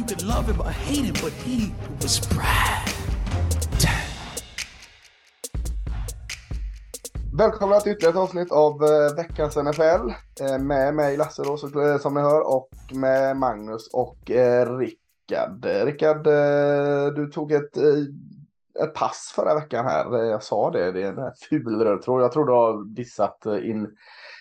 You could love him or hate him, but he was Brad. Välkomna till ytterligare ett avsnitt av eh, veckans NFL. Eh, med mig Lasse då, så, eh, som ni hör och med Magnus och eh, Rickard. Eh, Rickard, eh, du tog ett, eh, ett pass förra veckan här. Eh, jag sa det, det är en ful röd tråd. Jag tror du har dissat eh, in,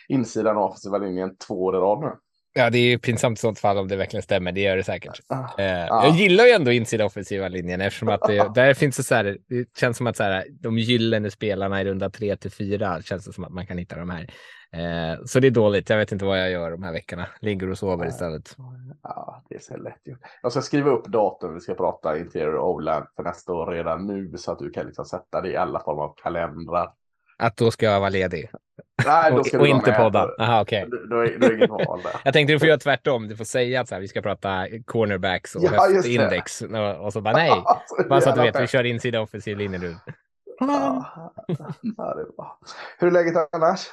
insidan av offensiva linjen två år i rad nu. Ja, det är ju pinsamt i sånt fall om det verkligen stämmer. Det gör det säkert. Ah, Eh, ah. Jag gillar ju ändå insida offensiva linjen eftersom att det, där finns det så här. Det känns som att så här, de gyllene spelarna i runda tre till fyra känns det som att man kan hitta de här. Eh, så det är dåligt. Jag vet inte vad jag gör de här veckorna. Ligger och sover istället. Ja, det är så lätt gjort. Jag ska skriva upp datum vi ska prata interior O-line för nästa år redan nu så att du kan liksom sätta det i alla former av kalendrar. Att då ska jag vara ledig Nej, och, ska och inte podda. Aha, okej. Då, då, är, då är inget val där. Jag tänkte du får göra tvärtom. Du får säga att så här, vi ska prata cornerbacks och Ja, höftindex. Och, så bara nej. Bara så att du vet, vi kör insida offensiv linje nu. Ja, ja, det är bra. Hur är läget annars?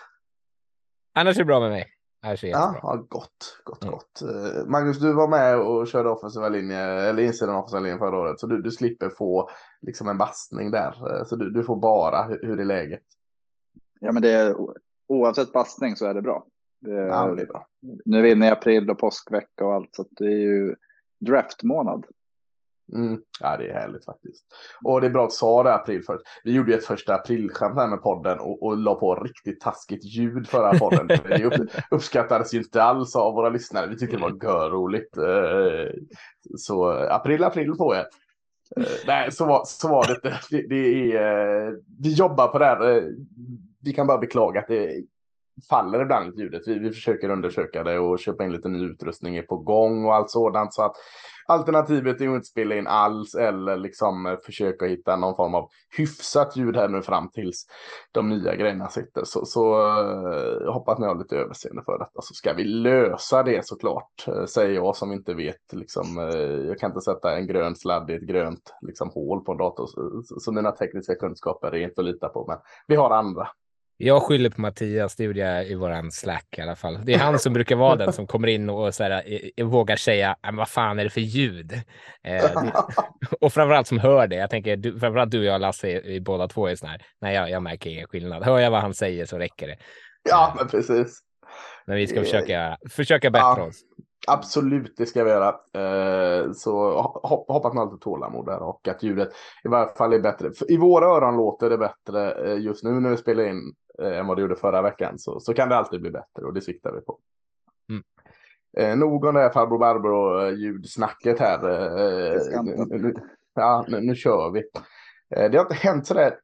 Annars är det bra med mig. Annars är det Ja, ja, gott, gott, Mm. gott. Eh, Magnus, du var med och körde offensiva linje, eller insidan offensiva linjen förra året, så du, du slipper få liksom en bastning där. Eh, Så du, du får bara hur, hur är läget. Ja, men det är, oavsett passning så är det bra. Det, Ja, men det är bra. Nu är vi inne i april och påskvecka och allt, så att det är ju draftmånad. Mm. Ja, det är härligt faktiskt. Och det är bra att du sa det april förut. Vi gjorde ju ett första aprilskämt här med podden och, och la på riktigt taskigt ljud förra podden. det upp, uppskattades ju inte alls av våra lyssnare. Vi tyckte det var görroligt. Eh, Så april, april på er. Eh, Nej, så var, så var det inte. Det, det är, eh, vi jobbar på det här. Vi kan bara beklaga att det faller ibland ljudet. Vi, vi försöker undersöka det och köpa in lite ny utrustning är på gång och allt sådant. Så att alternativet är att inte spela in alls eller liksom eh, försöka hitta någon form av hyfsat ljud här nu fram tills de nya grejerna sitter. Så, så jag hoppas ni har lite överseende för detta så ska vi lösa det såklart. Eh, säger jag som inte vet liksom. Jag kan inte sätta en grön sladd i ett grönt liksom hål på en dator. Så, så mina tekniska kunskaper är inte att lita på. Men vi har andra. Jag skyller på Mattias, det gjorde jag i våran Slack i alla fall. Det är han som brukar vara den som kommer in och så här, eh, eh, vågar säga, "Ah, men vad fan är det för ljud? Eh, och framförallt som hör det. Jag tänker, du, framförallt du och jag Lasse, är- är båda två är såna här, nej jag, jag märker ingen skillnad. Hör jag vad han säger så räcker det. Ja, men precis. Men vi ska försöka, försöka bättra ja. oss. Absolut, det ska vi göra. Eh, så hop- hoppas man har lite tålamod där och att ljudet i varje fall är bättre. För I våra öron låter det bättre eh, just nu när vi spelar in eh, än vad det gjorde förra veckan. Så, så kan det alltid bli bättre och det siktar vi på. Mm. Eh, nog om det här farbror Barbro eh, ljudsnacket här. Eh, nu, nu, ja, nu, nu kör vi. Eh, Det har inte hänt sådär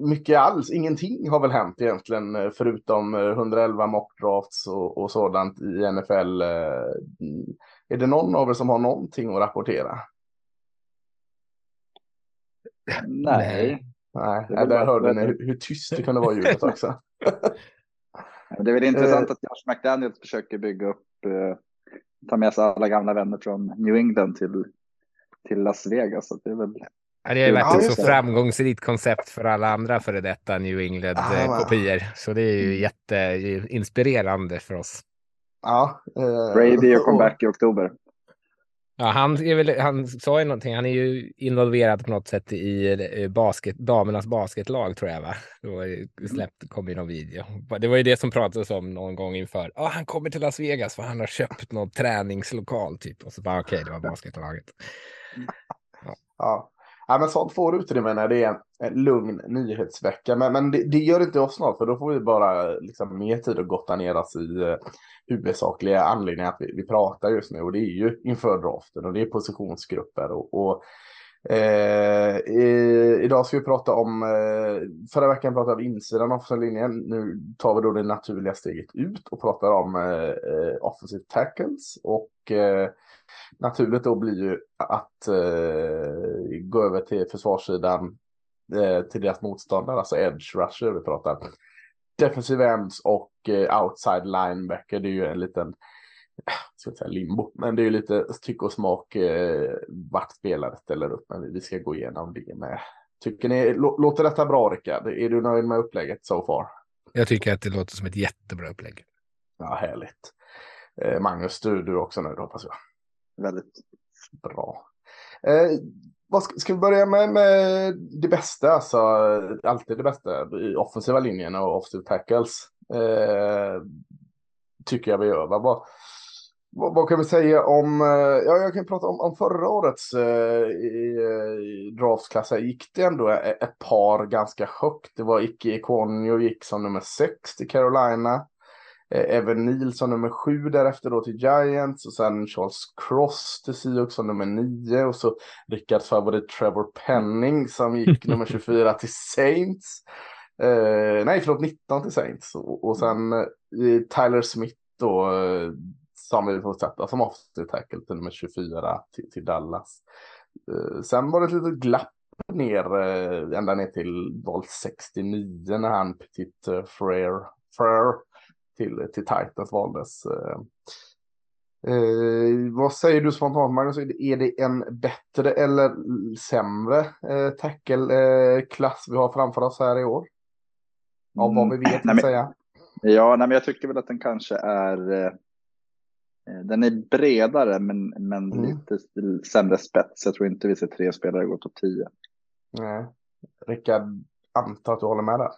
mycket alls. Ingenting har väl hänt egentligen eh, förutom eh, 111 mockdrafts och, och sådant i NFL. eh. Är det någon av er som har någonting att rapportera? Nej, Nej, väl där hörde ni hur, hur tyst det kunde vara ljudet också. det är väl intressant att Josh McDaniels försöker bygga upp, eh, ta med sig alla gamla vänner från New England till, till Las Vegas. Så det är väl, det har ju varit Ja, ett just så framgångsrikt koncept för alla andra före detta New Ah, England-kopior. Så det är ju jätteinspirerande för oss. Ja, eh, Brady och comeback i oktober. Ja, han, är väl, han sa ju någonting. Han är ju involverad på något sätt i eh, basket, damernas basketlag tror jag. Va? Då släppt, kom ju någon video. Det var ju det som pratades om någon gång inför. Ja, han kommer till Las Vegas för han har köpt någon träningslokal typ. Och så bara okej, det var basketlaget. Ja. ja, men sånt får utrymme när det är en, en lugn nyhetsvecka. Men, men det, det gör inte oss något, för då får vi bara liksom, mer tid att gotta ner oss i eh, huvudsakliga anledningar att vi, vi pratar just nu. Och det är ju inför draften och det är positionsgrupper. Och, och eh, i, idag ska vi prata om, eh, förra veckan pratade vi insidan av linjen. Nu tar vi då det naturliga steget ut och pratar om eh, eh offensive tackles. Och eh, naturligt då blir ju att eh, gå över till försvarssidan eh, till deras motståndare, alltså edge rusher vi pratar. Defensive ends och eh, outside linebacker, det är ju en liten ska säga limbo, men det är ju lite tyck och smak eh, vart spelare ställer upp, men vi ska gå igenom det med. Tycker ni, låter detta bra Rickard? Är du nöjd med upplägget so far? Jag tycker att det låter som ett jättebra upplägg. Ja, härligt. Eh, Magnus, du, du också nöjd hoppas jag. Väldigt. Bra. Eh, vad ska, ska, vi börja med, med det bästa, alltså alltid det bästa i offensiva linjen och offensive tackles. Eh, tycker jag vi gör. Vad, vad, vad, kan vi säga om, eh, ja jag kan prata om, om förra årets eh, i, eh, i draftsklass. gick det ändå ett, ett par ganska högt. Det var Icke Ekonio gick som nummer sex till Carolina. Eh, Evan som nummer sju därefter då till Giants och sen Charles Cross till Seahawks som nummer nio och så Rickards favorit Trevor Penning som gick nummer 24 till Saints. Eh, nej, förlåt, 19 till Saints och, och sen eh, Tyler Smith då eh, som vi får sätta som offensive tackle till nummer 24 till, till Dallas. Eh, sen var det ett litet glapp ner eh, ända ner till val 69 när han Petit uh, Frere, Frere till, till Titans valdes. Eh, eh, vad säger du spontant Magnus? Är det en bättre eller sämre eh, tackle-klass vi har framför oss här i år? Av vad vi vet, mm. säga. Ja, nej, men jag tycker väl att den kanske är eh, den är bredare men, men mm. lite sämre spets. Jag tror inte vi ser tre spelare gå topp 10. Nej. Rickard, antar att du håller med där?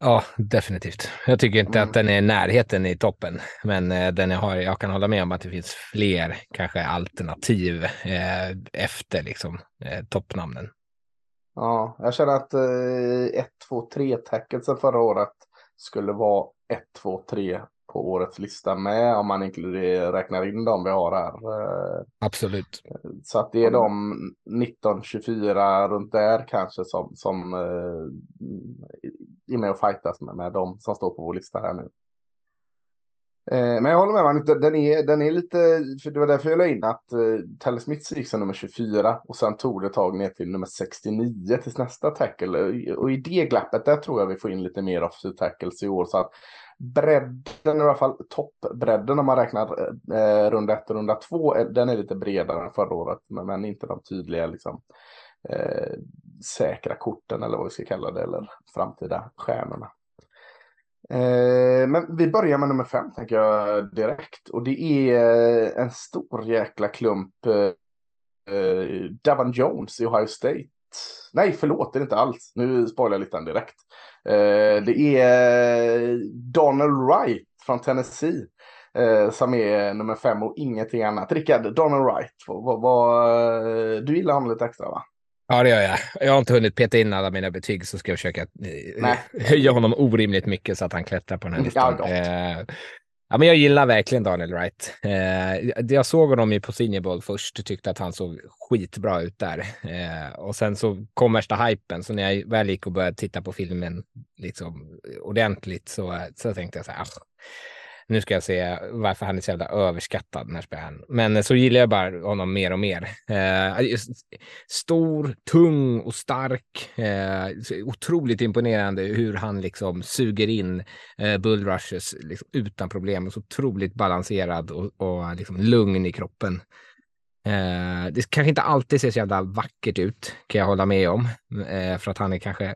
Ja, definitivt. Jag tycker inte mm. att den är närheten i toppen, men eh, den jag, har, jag kan hålla med om att det finns fler kanske alternativ eh, efter liksom, eh, toppnamnen. Ja, jag känner att 1, 2, 3 tackelsen förra året skulle vara 1, 2, 3 på årets lista med om man inkluderar, räknar in de vi har här. Eh, Absolut. Så att det är de 19-24 runt där kanske som, som eh, är med och fightas med, med de som står på vår lista här nu. Eh, men jag håller med man, den är, den är lite, för det var därför jag la in att uh, Talle Smith gick som nummer 24 och sen tog det tag ner till nummer 69 tills nästa tackle. Och i det glappet där tror jag vi får in lite mer offensive tackles i år så att bredden, i alla fall toppbredden om man räknar eh, runda ett och runda två, eh, den är lite bredare än förra året, men, men inte de tydliga liksom, eh, säkra korten eller vad vi ska kalla det, eller framtida stjärnorna. Eh, men vi börjar med nummer fem, tänker jag direkt. Och det är eh, en stor jäkla klump. Eh, eh, Davon Jones i Ohio State. Nej, förlåt, det är det inte alls. Nu spoilar jag lite direkt. Eh, det är Donald Wright från Tennessee eh, som är nummer fem och ingenting annat. Rickard, Donald Wright, vad, vad, du gillar honom lite extra va? Ja, det gör jag. Jag har inte hunnit peta in alla mina betyg så ska jag försöka Nej. höja honom orimligt mycket så att han klättrar på den här listan. Ja, Ja, men jag gillar verkligen Daniel Wright. Eh, jag såg honom i på Senior Bowl först och tyckte att han såg skitbra ut där. Eh, och sen så kom värsta hypen, så när jag väl gick och började titta på filmen liksom ordentligt så, så tänkte jag så här, nu ska jag se varför han är så jävla överskattad den här spelaren. Men eh, så gillar jag bara honom mer och mer. Eh, eh stor, tung och stark. Eh, otroligt imponerande hur han liksom suger in eh, bullrushes liksom, utan problem. Så otroligt balanserad och, och liksom lugn i kroppen. Eh, det kanske inte alltid ser så jävla vackert ut, kan jag hålla med om. Eh, för att han är kanske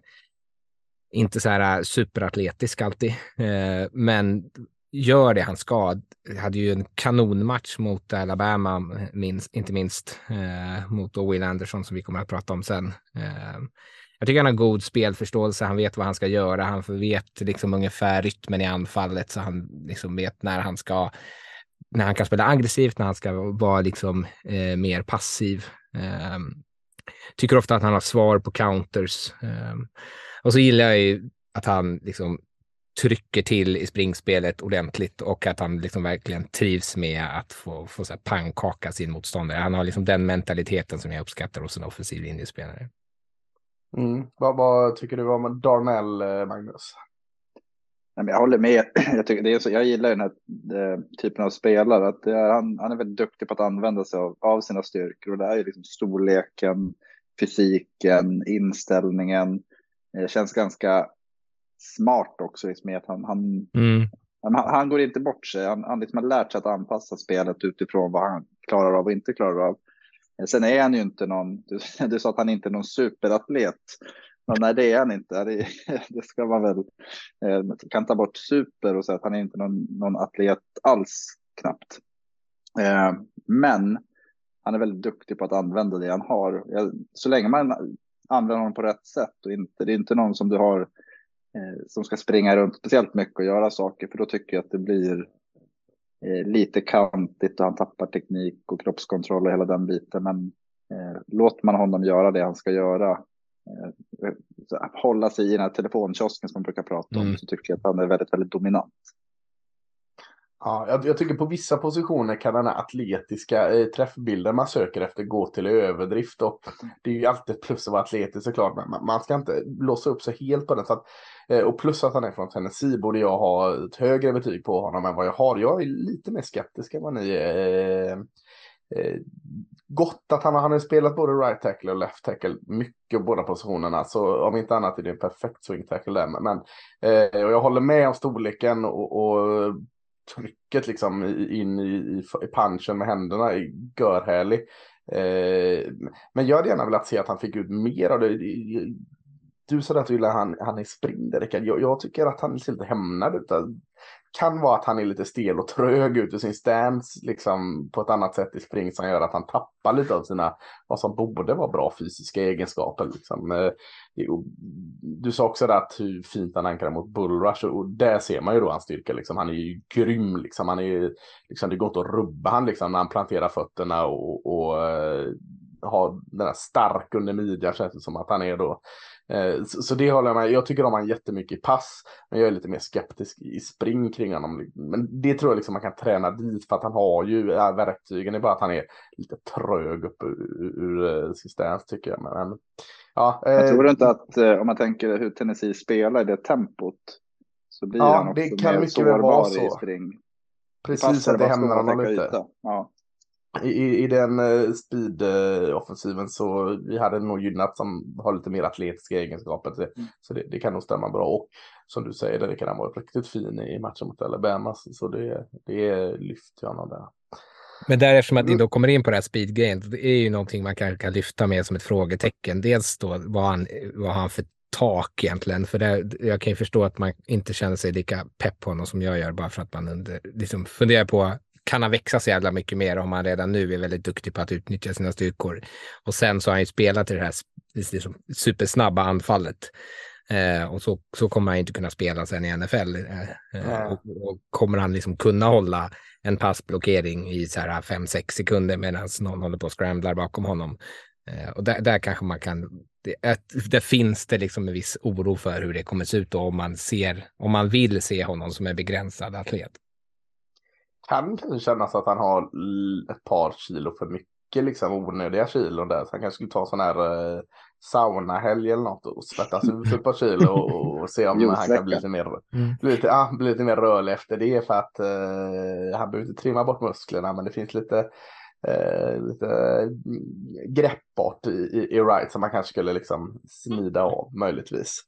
inte så här superatletisk alltid. Eh, men gör det han ska. Hade ju en kanonmatch mot Alabama, minst, inte minst, eh, mot Will Anderson som vi kommer att prata om sen. Eh, jag tycker han har god spelförståelse, han vet vad han ska göra, han vet liksom ungefär rytmen i anfallet så han liksom vet när han ska när han kan spela aggressivt, när han ska vara liksom eh, mer passiv. Eh, tycker ofta att han har svar på counters. Eh, och så gillar jag ju att han liksom trycker till i springspelet ordentligt och att han liksom verkligen trivs med att få, få så här pannkaka sin motståndare. Han har liksom den mentaliteten som jag uppskattar hos en offensiv linjespelare. Mm. Vad, vad, tycker du om Darnell, eh, Magnus? jag håller med. Jag, tycker det är så, jag gillar den här eh, typen av spelare. Att är, han, han är väldigt duktig på att använda sig av, av sina styrkor. Och det är ju liksom storleken, fysiken, inställningen. Det känns ganska smart också. Liksom, att han, han, mm. han, han, går inte bort sig. Han, han liksom har lärt sig att anpassa spelet utifrån vad han klarar av och inte klarar av. Sen är han ju inte någon, du, du sa att han inte är någon superatlet. Men nej, det är han inte. Det, det ska man väl, eh, kan ta bort super och säga att han är inte någon, någon atlet alls knappt. Eh, men han är väldigt duktig på att använda det han har. Så länge man använder honom på rätt sätt och inte, det är inte någon som du har som ska springa runt speciellt mycket och göra saker, för då tycker jag att det blir eh, lite kantigt och han tappar teknik och kroppskontroll och hela den biten. Men eh, låter man honom göra det han ska göra, eh, hålla sig i den här telefonkiosken som man brukar prata om, mm. så tycker jag att han är väldigt, väldigt dominant. Ja, jag, jag, tycker på vissa positioner kan den här atletiska eh, träffbilden man söker efter gå till överdrift. Och det är ju alltid ett plus att vara atletisk såklart, men man, man ska inte låsa upp sig helt på den. Så att, eh, och plus att han är från Tennessee borde jag ha ett högre betyg på honom än vad jag har. Jag är lite mer skeptisk än vad ni är. Eh, eh, gott att han, han har spelat både right tackle och left tackle mycket båda positionerna. Så om inte annat är det en perfekt swing tackle där. Men, eh, och jag håller med om storleken och, och trycket liksom in i, i, i punchen med händerna är görhärlig. Eh, men jag hade gärna velat se att han fick ut mer av det. Du sa att du gillar han, han är spring jag, jag tycker att han ser lite hämnad ut kan vara att han är lite stel och trög ut ur sin stance liksom på ett annat sätt i spring som gör att han tappar lite av sina vad som borde vara bra fysiska egenskaper. Liksom. Eh, du sa också att hur fint han ankrar mot bullrush och där ser man ju då hans styrka. Liksom. Han är ju grym, liksom. han är, liksom, det går inte att rubba han liksom, när han planterar fötterna och, och eh, har den här stark under midjan känns det som att han är då. Eh, så det håller jag med. Jag tycker om han jättemycket i pass, men jag är lite mer skeptisk i spring kring honom. Men det tror jag liksom man kan träna dit för att han har ju verktygen. Det är bara att han är lite trög upp ur, ur ur eh, tycker jag. Men, ja, jag tror eh, inte att om man tänker hur Tennessee spelar i det tempot så blir ja, han också det kan mer mycket sårbar i spring. Precis, att det hämnar honom lite. Ja i, i den uh, speed-offensiven uh, så vi hade nog gynnat som har lite mer atletiska egenskaper. Så, mm. så det, det, kan nog stämma bra. Och som du säger, det kan han vara riktigt fin i matchen mot Alabama. Så det, det lyfter honom där. Men där eftersom att ni mm. då kommer in på det här speed-grejen, det är ju någonting man kanske kan lyfta med som ett frågetecken. Dels då vad han, vad han för tak egentligen. För det, jag kan ju förstå att man inte känner sig lika pepp på honom som jag gör bara för att man under, liksom funderar på kan han växa så jävla mycket mer om han redan nu är väldigt duktig på att utnyttja sina styrkor. Och sen så har han ju spelat i det här liksom, supersnabba anfallet. Eh, och så, så kommer han inte kunna spela sen i NFL. Eh, och, och, kommer han liksom kunna hålla en passblockering i så här 5-6 sekunder medan någon håller på och scramblar bakom honom. Eh, och där, där, kanske man kan, det, det finns det liksom en viss oro för hur det kommer se ut då om man ser, om man vill se honom som en begränsad atlet kan kanske kännas att han har ett par kilo för mycket, liksom onödiga kilon där. Så han kanske skulle ta sån här eh, saunahelg eller något och svettas ut ett par kilo och, och se om han kan bli lite mer, mm. bli lite, ah, bli lite mer rörlig efter det. För att eh, han behöver inte trimma bort musklerna, men det finns lite Eh, lite greppbart i, i, i right som man kanske skulle liksom smida av möjligtvis.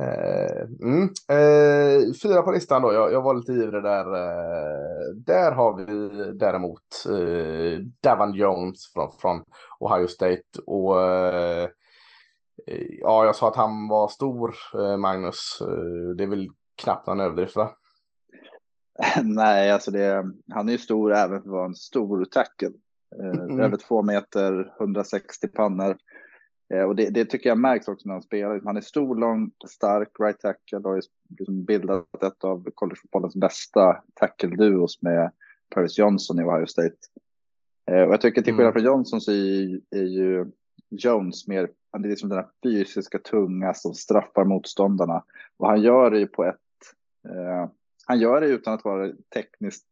Eh, mm. eh, fyra på listan då, jag, jag var lite ivrig där. Eh, där har vi däremot eh, Davon Jones från, från Ohio State. Och eh, ja, jag sa att han var stor, eh, Magnus. det är väl knappt en överdrift va? Nej, alltså det, han är ju stor även för att vara en stor tackle. Mm. Över två meter, 160 pannor. Eh, och det, det, tycker jag märks också när han spelar. Han är stor, lång, stark, right tackle och har liksom bildat ett av collegefotbollens bästa tackle-duos med Paris Johnson i Ohio State. Eh, och jag tycker till skillnad mm. från Johnson så är, är ju Jones mer, han är liksom den här fysiska tunga som straffar motståndarna. Och han gör det ju på ett, eh, han gör det utan att vara tekniskt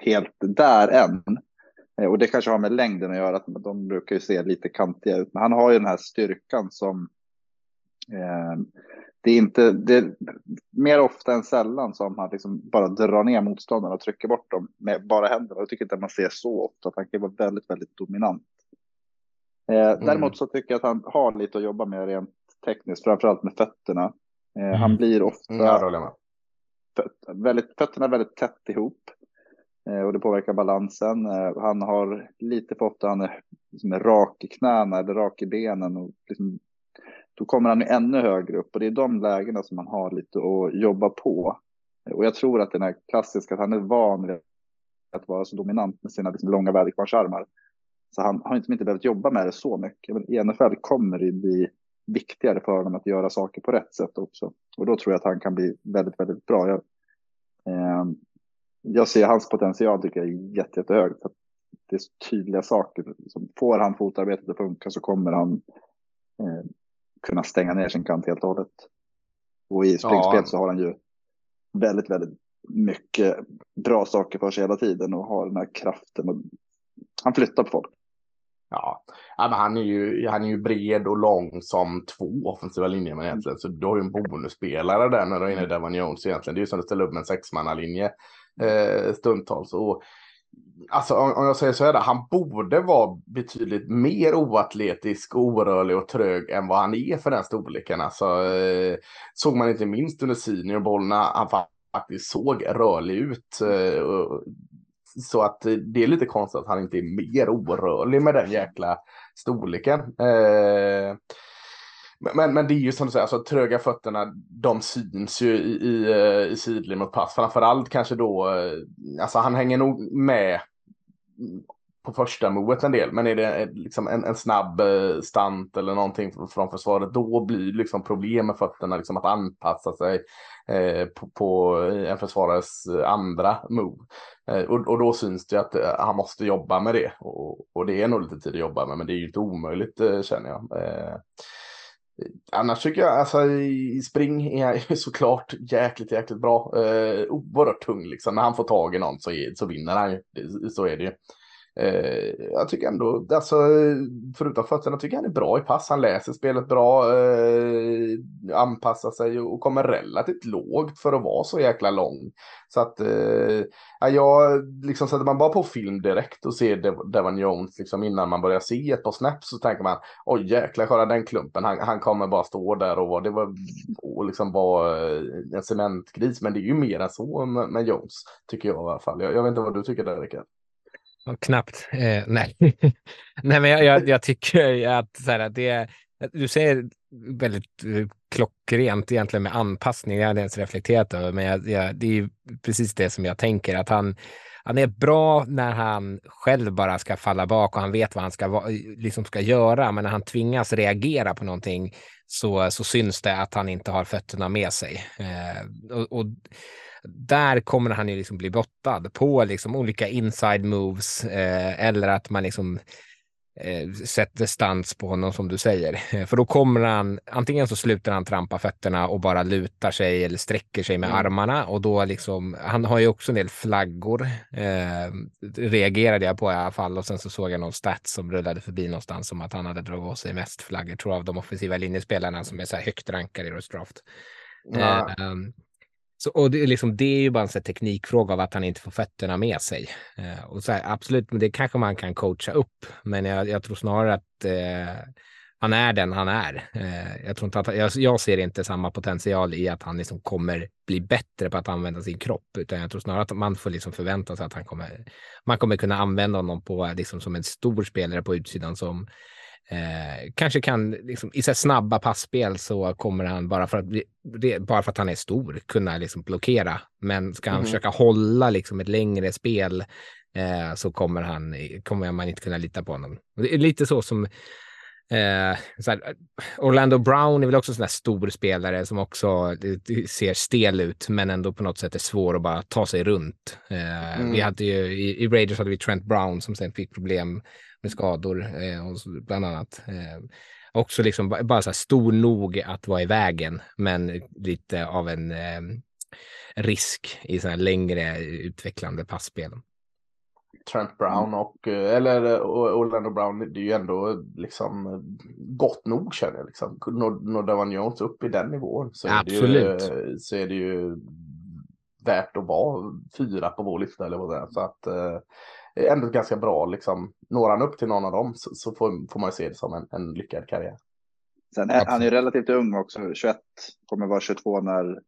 helt där än. Eh, och det kanske har med längden att göra, att de brukar ju se lite kantiga ut. Men han har ju den här styrkan som eh, det är inte, det är mer ofta än sällan som han liksom bara drar ner motståndarna och trycker bort dem med bara händerna. Jag tycker inte att man ser så ofta att han kan vara väldigt, väldigt dominant. Eh, mm. Däremot så tycker jag att han har lite att jobba med rent tekniskt, framförallt med fötterna. Eh, mm. Han blir ofta mm, föt, väldigt, fötterna väldigt tätt ihop eh, och det påverkar balansen. Han har lite för ofta han är liksom rak i knäna eller rak i benen och liksom då kommer han ännu högre upp och det är de lägena som man har lite att jobba på. Och jag tror att den här klassiska, att han är van vid att vara så dominant med sina liksom långa väderkvarnsarmar. Så han har inte, inte behövt jobba med det så mycket. Men i NFL kommer det bli viktigare för honom att göra saker på rätt sätt också. Och då tror jag att han kan bli väldigt, väldigt bra. Jag, eh, jag ser hans potential tycker jag är jätte, jättehög. För det är så tydliga saker. Som får han fotarbetet att funka så kommer han eh, kunna stänga ner sin kant helt och hållet. Och i springspel ja. så har han ju väldigt, väldigt mycket bra saker för sig hela tiden och har den här kraften. Och han flyttar på folk. Ja, men han är, ju, han är ju bred och lång som två offensiva linjer men egentligen. Så du har ju en bonusspelare där när du är inne i Devon Jones egentligen. Det är ju som att ställa upp med en sexmannalinje eh, stundtals. Och alltså om jag säger så här, han borde vara betydligt mer oatletisk, orörlig och trög än vad han är för den storleken. Alltså, eh, såg man inte minst under seniorboll när han faktiskt såg rörlig ut. Eh, så att det är lite konstigt att han inte är mer orörlig med den jäkla storleken. Eh, men, men det är ju som du säger, alltså, tröga fötterna, de syns ju i, i, eh, i sidled mot pass. Framförallt kanske då, eh, alltså han hänger nog med på första movet en del, men är det eh, liksom en, en snabb eh, stant eller någonting från försvaret, då blir det liksom problem med fötterna, liksom att anpassa sig eh, på, på, eh, en försvarares andra move. Eh, och, och, då syns det att han måste jobba med det. Och, och, det är nog lite tid att jobba med, men det är ju inte omöjligt eh, känner jag. Annars tycker jag, alltså i spring är jag såklart jäkligt, jäkligt bra. Eh, oerhört tung liksom. När han får tag i någon så, är, så vinner han ju. Så är det ju. Eh, jag tycker ändå, alltså, förutom fötterna, tycker han är bra i pass. Han läser spelet bra, eh, anpassar sig och kommer relativt lågt för att vara så jäkla lång. Så att, eh, jag, liksom sätter man bara på film direkt och ser Dev Devon Jones liksom innan man börjar se ett par snaps så tänker man, oj jäklar, kolla den klumpen, han, han kommer bara stå där och, det var, och liksom vara eh, en cementgris. Men det är ju mer än så med, med Jones, tycker jag i alla fall. Jag, jag vet inte vad du tycker där, Rickard. Knappt. Eh, nej. nej, men jag, jag, jag tycker att, så här, det, du säger väldigt eh, klockrent egentligen med anpassning. Jag hade ens reflekterat över, men jag, jag, det är precis det som jag tänker att han han är bra när han själv bara ska falla bak och han vet vad han ska, eh, liksom ska göra. Men när han tvingas reagera på någonting så, så syns det att han inte har fötterna med sig. Eh, och, och där kommer han ju liksom bli brottad på liksom olika inside moves eh, eller att man liksom eh, sätter stans på honom som du säger. För då kommer han, antingen så slutar han trampa fötterna och bara lutar sig eller sträcker sig med mm. armarna och då liksom, han har ju också en del flaggor, eh, reagerade jag på i alla fall och sen så såg jag någon stats som rullade förbi någonstans som att han hade dragit av sig mest flaggor, tror jag, av de offensiva linjespelarna som är så här högt rankade i Rose Draft. Ja. Eh, så, och det, är liksom, det är ju bara en teknikfråga av att han inte får fötterna med sig. Eh, och så här, absolut, men det kanske man kan coacha upp. Men jag, jag tror snarare att eh, han är den han är. Eh, jag, tror inte att, jag, jag, ser inte samma potential i att han liksom kommer bli bättre på att använda sin kropp, utan jag tror snarare att man får liksom förvänta sig att han kommer, man kommer kunna använda honom på, liksom, som en stor spelare på utsidan som Eh, kanske kan, liksom, i så snabba passspel så kommer han bara för att, bara för att han är stor kunna liksom blockera. Men ska han mm. försöka hålla liksom ett längre spel eh, så kommer, han, kommer man inte kunna lita på honom. Det är lite så som Eh, så här, Orlando Brown är väl också en sån här stor spelare som också ser stel ut, men ändå på något sätt är svår att bara ta sig runt. Eh, mm. Vi hade ju i, i Raiders hade vi Trent Brown som sen fick problem med skador eh, och bland annat. Eh, också liksom bara så här stor nog att vara i vägen, men lite av en eh, risk i sådana längre utvecklande passspel. Trent Brown och, eh, eller Orlando Brown, det är ju ändå liksom gott nog känner jag. Liksom. Når Davan Jones upp i den nivån så är, Absolut. Det ju, så är det ju värt att vara fyra på vår lista eller vad det är. Så att eh, ändå ganska bra liksom. Når han upp till någon av dem så, så får, får man se det som en, en lyckad karriär. Sen är han är ju relativt ung också, 21, kommer vara 22 när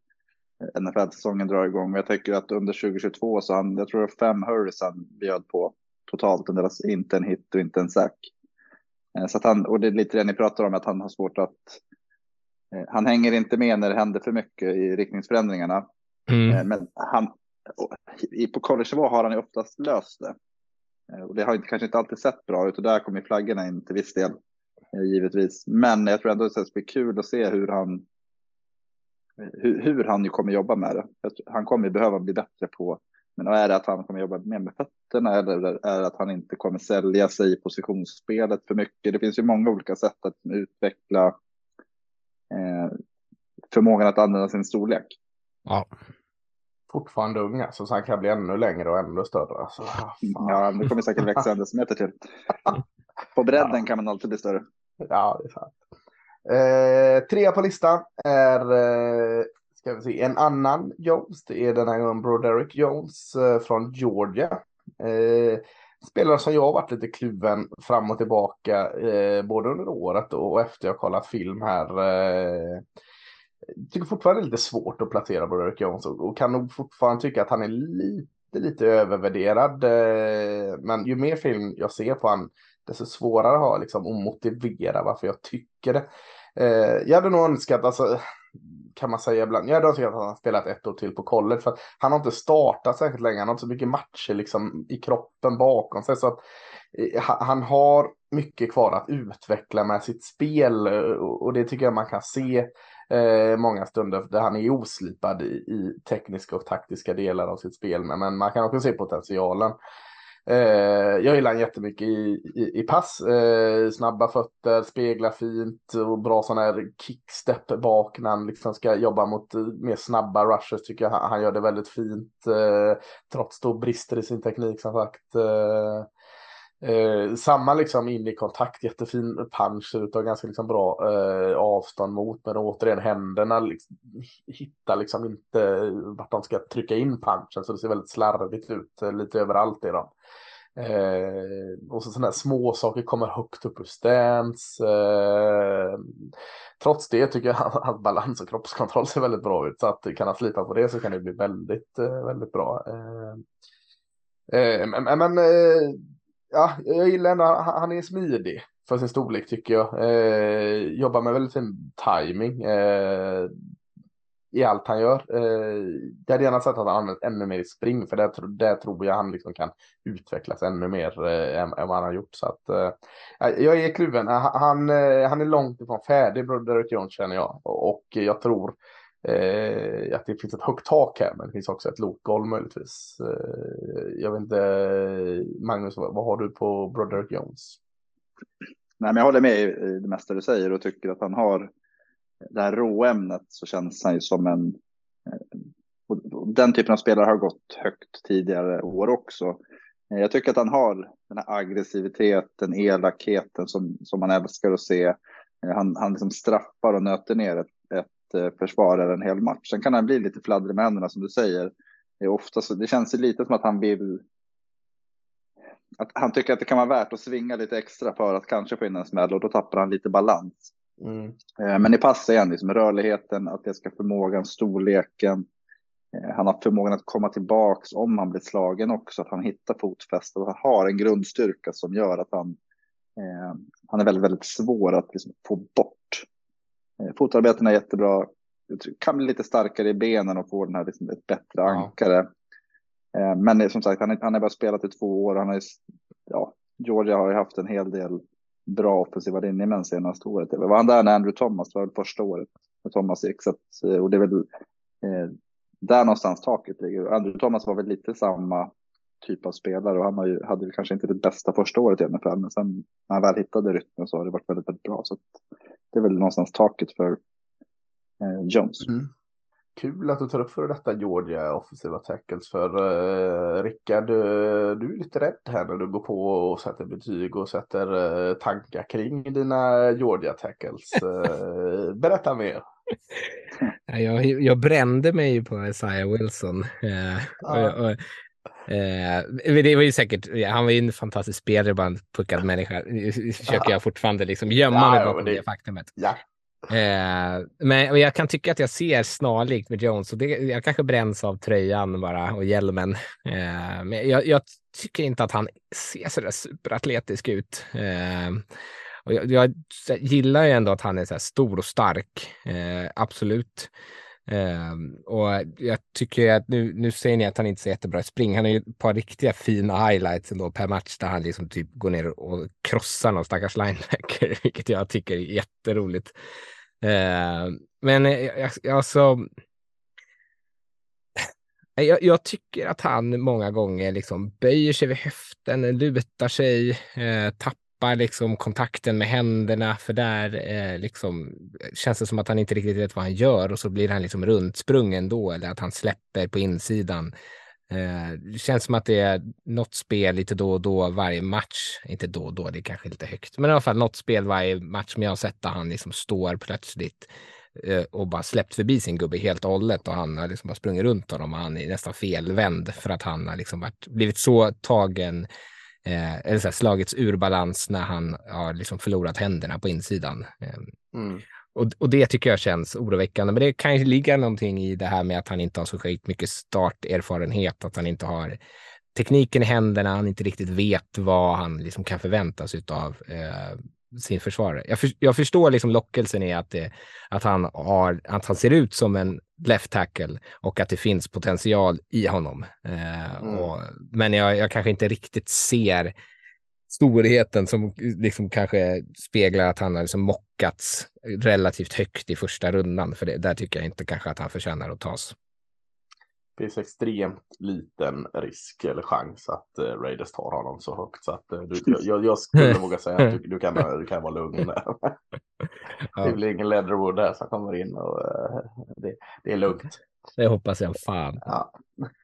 NFL-säsongen drar igång. Jag tycker att under 2022 så han, jag tror det var fem hurries han bjöd på totalt, deras, inte en hit och inte en sack. Eh, så att han, och det är lite det ni pratar om, att han har svårt att, eh, han hänger inte med när det händer för mycket i riktningsförändringarna. Mm. Eh, men han, på college-nivå har han ju oftast löst det. Eh, och det har inte, kanske inte alltid sett bra ut och där kommer flaggorna in till viss del. Eh, givetvis. Men jag tror ändå att det blir kul att se hur han eh, hur, hur han ju kommer jobba med det. Han kommer behöva bli bättre på, men är det att han kommer jobba mer med fötterna eller är det att han inte kommer sälja sig i positionsspelet för mycket? Det finns ju många olika sätt att utveckla eh, förmågan att använda sin storlek. Ja. Fortfarande ung alltså, så han kan bli ännu längre och ännu större. Alltså, ja, det kommer säkert växa en decimeter till. På bredden ja. kan man alltid bli större. Ja, det är sant. Eh, trea på listan är eh, ska vi se, en annan Jones. Det är den här gången Broderick Jones eh, från Georgia. Eh, spelare som jag har varit lite kluven fram och tillbaka eh, både under året och efter jag kollat film här. Jag tycker fortfarande det är lite svårt att placera Broderick Jones och, och kan nog fortfarande tycka att han är lite, lite övervärderad. Eh, men ju mer film jag ser på han, desto svårare har jag liksom att motivera varför jag tycker det. Eh, jag hade nog önskat, alltså, kan man säga ibland, jag hade önskat att han spelat ett år till på college. För att han har inte startat särskilt länge, han har inte så mycket matcher liksom, i kroppen bakom sig. Så att, eh, han har mycket kvar att utveckla med sitt spel och det tycker jag man kan se eh, många stunder där han är oslipad i, i, tekniska och taktiska delar av sitt spel. Men man kan också se potentialen. Eh, jag gillar han jättemycket i, i, i pass. Eh, snabba fötter, speglar fint och bra sån här kickstep bak när han liksom ska jobba mot eh, mer snabba rushes tycker jag han, han gör det väldigt fint. Eh, trots då brister i sin teknik som sagt. Eh, eh, samma liksom in i kontakt, jättefin punch, ut och ganska liksom bra eh, avstånd mot. Men återigen händerna liksom, hittar liksom inte vart de ska trycka in punchen så det ser väldigt slarvigt ut eh, lite överallt i dem. Eh, och så sådana här små saker kommer högt upp ur stance. Eh, trots det tycker jag att hans balans och kroppskontroll ser väldigt bra ut. Så att kan han slipa på det så kan det bli väldigt, eh, väldigt bra. Eh, eh, men, men eh, ja, jag gillar ändå, han är smidig för sin storlek tycker jag. Eh, jobbar med väldigt fin timing eh, i allt han gör. Eh, jag hade gärna sett att han använt ännu mer i spring, för det, det tror jag han liksom kan utvecklas ännu mer eh, än, än, vad han har gjort. Så att, eh, jag är kluven. Eh, han, han, han är långt ifrån färdig, Broderick Jones känner jag. Och, och jag tror eh, att det finns ett högt tak här, men det finns också ett lågt möjligtvis. Eh, jag vet inte, Magnus, vad, vad har du på Broderick Jones? Nej, men jag håller med i det mesta du säger och tycker att han har det här råämnet så känns han ju som en eh, den typen av spelare har gått högt tidigare år också. Eh, jag tycker att han har den här aggressiviteten, elakheten som, som man älskar att se. Eh, han, han liksom straffar och nöter ner ett försvarare en hel match. Sen kan han bli lite fladdrig med händerna som du säger. Det, är ofta så, det känns lite som att han vill att han tycker att det kan vara värt att svinga lite extra för att kanske få in en smäll och då tappar han lite balans. Mm. Eh, men i pass är han liksom rörligheten, atletiska förmågan, storleken. Eh, han har förmågan att komma tillbaks om han blir slagen också, att han hittar fotfäste och har en grundstyrka som gör att han, eh, han är väldigt, väldigt svår att liksom få bort. Eh, fotarbeten är jättebra, kan bli lite starkare i benen och få den här liksom ett bättre ankare. Eh, men som sagt, han, är, han har bara spelat i två år. Han är, ja, Georgia har ju haft en hel del bra offensiva linjemän senaste året. Det var han där när Andrew Thomas var första året när Thomas gick. Så att, eh, och det är väl eh, där någonstans taket ligger. Andrew Thomas var väl lite samma typ av spelare och han har ju, hade väl kanske inte det bästa första året i NFL, men sen när han väl hittade rytmen så har det varit väldigt, väldigt bra. Så det är väl någonstans taket för eh, Jones. Mm. kul att du tar upp för detta Georgia offensiva tackles för uh, Rickard, uh, du är lite rädd här när du går på och sätter betyg och sätter uh, tankar kring dina Georgia tackles. Uh, berätta mer. Jag, jag brände mig på Isaiah Wilson. Ja. Och, och, det var ju säkert, han var ju en fantastisk spelare, bara en puckad människa. Försöker jag fortfarande liksom gömma ja, mig bakom det, det faktumet. Ja. Eh, men jag kan tycka att jag ser snarlikt med Jones och det, jag kanske bränns av tröjan bara och hjälmen. Eh, men jag, jag, tycker inte att han ser så där superatletisk ut. Eh, och jag, jag, gillar ju ändå att han är så stor och stark, eh, absolut. Um, och jag tycker att nu, nu säger ni att han inte ser jättebra spring. Han har ju ett par riktiga fina highlights ändå per match där han liksom typ går ner och krossar någon stackars linebacker, vilket jag tycker är jätteroligt. Uh, men jag, alltså. Eh, jag, jag, tycker att han många gånger liksom böjer sig vid höften, lutar sig, eh, tappar tappar liksom kontakten med händerna för där eh, liksom, känns det som att han inte riktigt vet vad han gör och så blir han liksom runtsprungen då eller att han släpper på insidan. Eh, det känns som att det är något spel lite då och då varje match. Inte då och då, det är kanske lite högt, men i alla fall något spel varje match som jag har sett där han liksom står plötsligt eh, och bara släppt förbi sin gubbe helt och hållet och han har liksom bara sprungit runt honom och han är nästan felvänd för att han har liksom varit, blivit så tagen eh, eller så här, slagits ur balans när han har liksom förlorat händerna på insidan. Eh, mm. och, och det tycker jag känns oroväckande. Men det kan ju ligga någonting i det här med att han inte har så skit mycket starterfarenhet, att han inte har tekniken i händerna, han inte riktigt vet vad han liksom kan förväntas av eh, sin försvarare. Jag, för, jag förstår liksom lockelsen i att, det, att, han har, att han ser ut som en left tackle och att det finns potential i honom. Eh, mm. och, men jag, jag kanske inte riktigt ser storheten som liksom kanske speglar att han har liksom mockats relativt högt i första rundan. För det, där tycker jag inte kanske att han förtjänar att tas finns extremt liten risk eller chans att uh, Raiders tar honom så högt. Så att, uh, du, jag, jag, skulle våga säga att du, du, kan, du kan vara lugn. Det blir ingen Leatherwood där som kommer in och uh, det, det är lugnt. Det hoppas jag fan. Ja.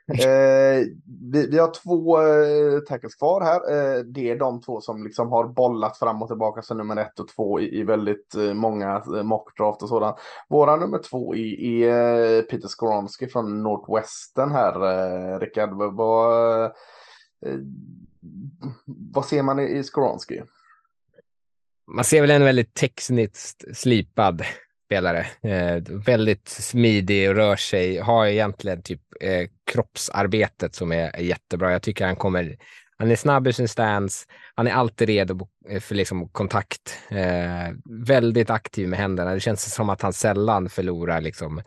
Eh, vi, vi, har två eh, tackles kvar här. Eh, det är de två som liksom har bollat fram och tillbaka som nummer ett och två i, i väldigt eh, många eh, mockdraft och sådant. Våra nummer två är, är Peter Skoronski från Northwestern här. Eh, Rickard, vad, eh, vad ser man i, i Skoronski? Man ser väl en väldigt tekniskt slipad spelare. Eh, väldigt smidig och rör sig, har egentligen typ eh, kroppsarbetet som är, jättebra. Jag tycker han kommer, han är snabb i sin stance, han är alltid redo eh, för liksom kontakt. Eh, väldigt aktiv med händerna. Det känns som att han sällan förlorar liksom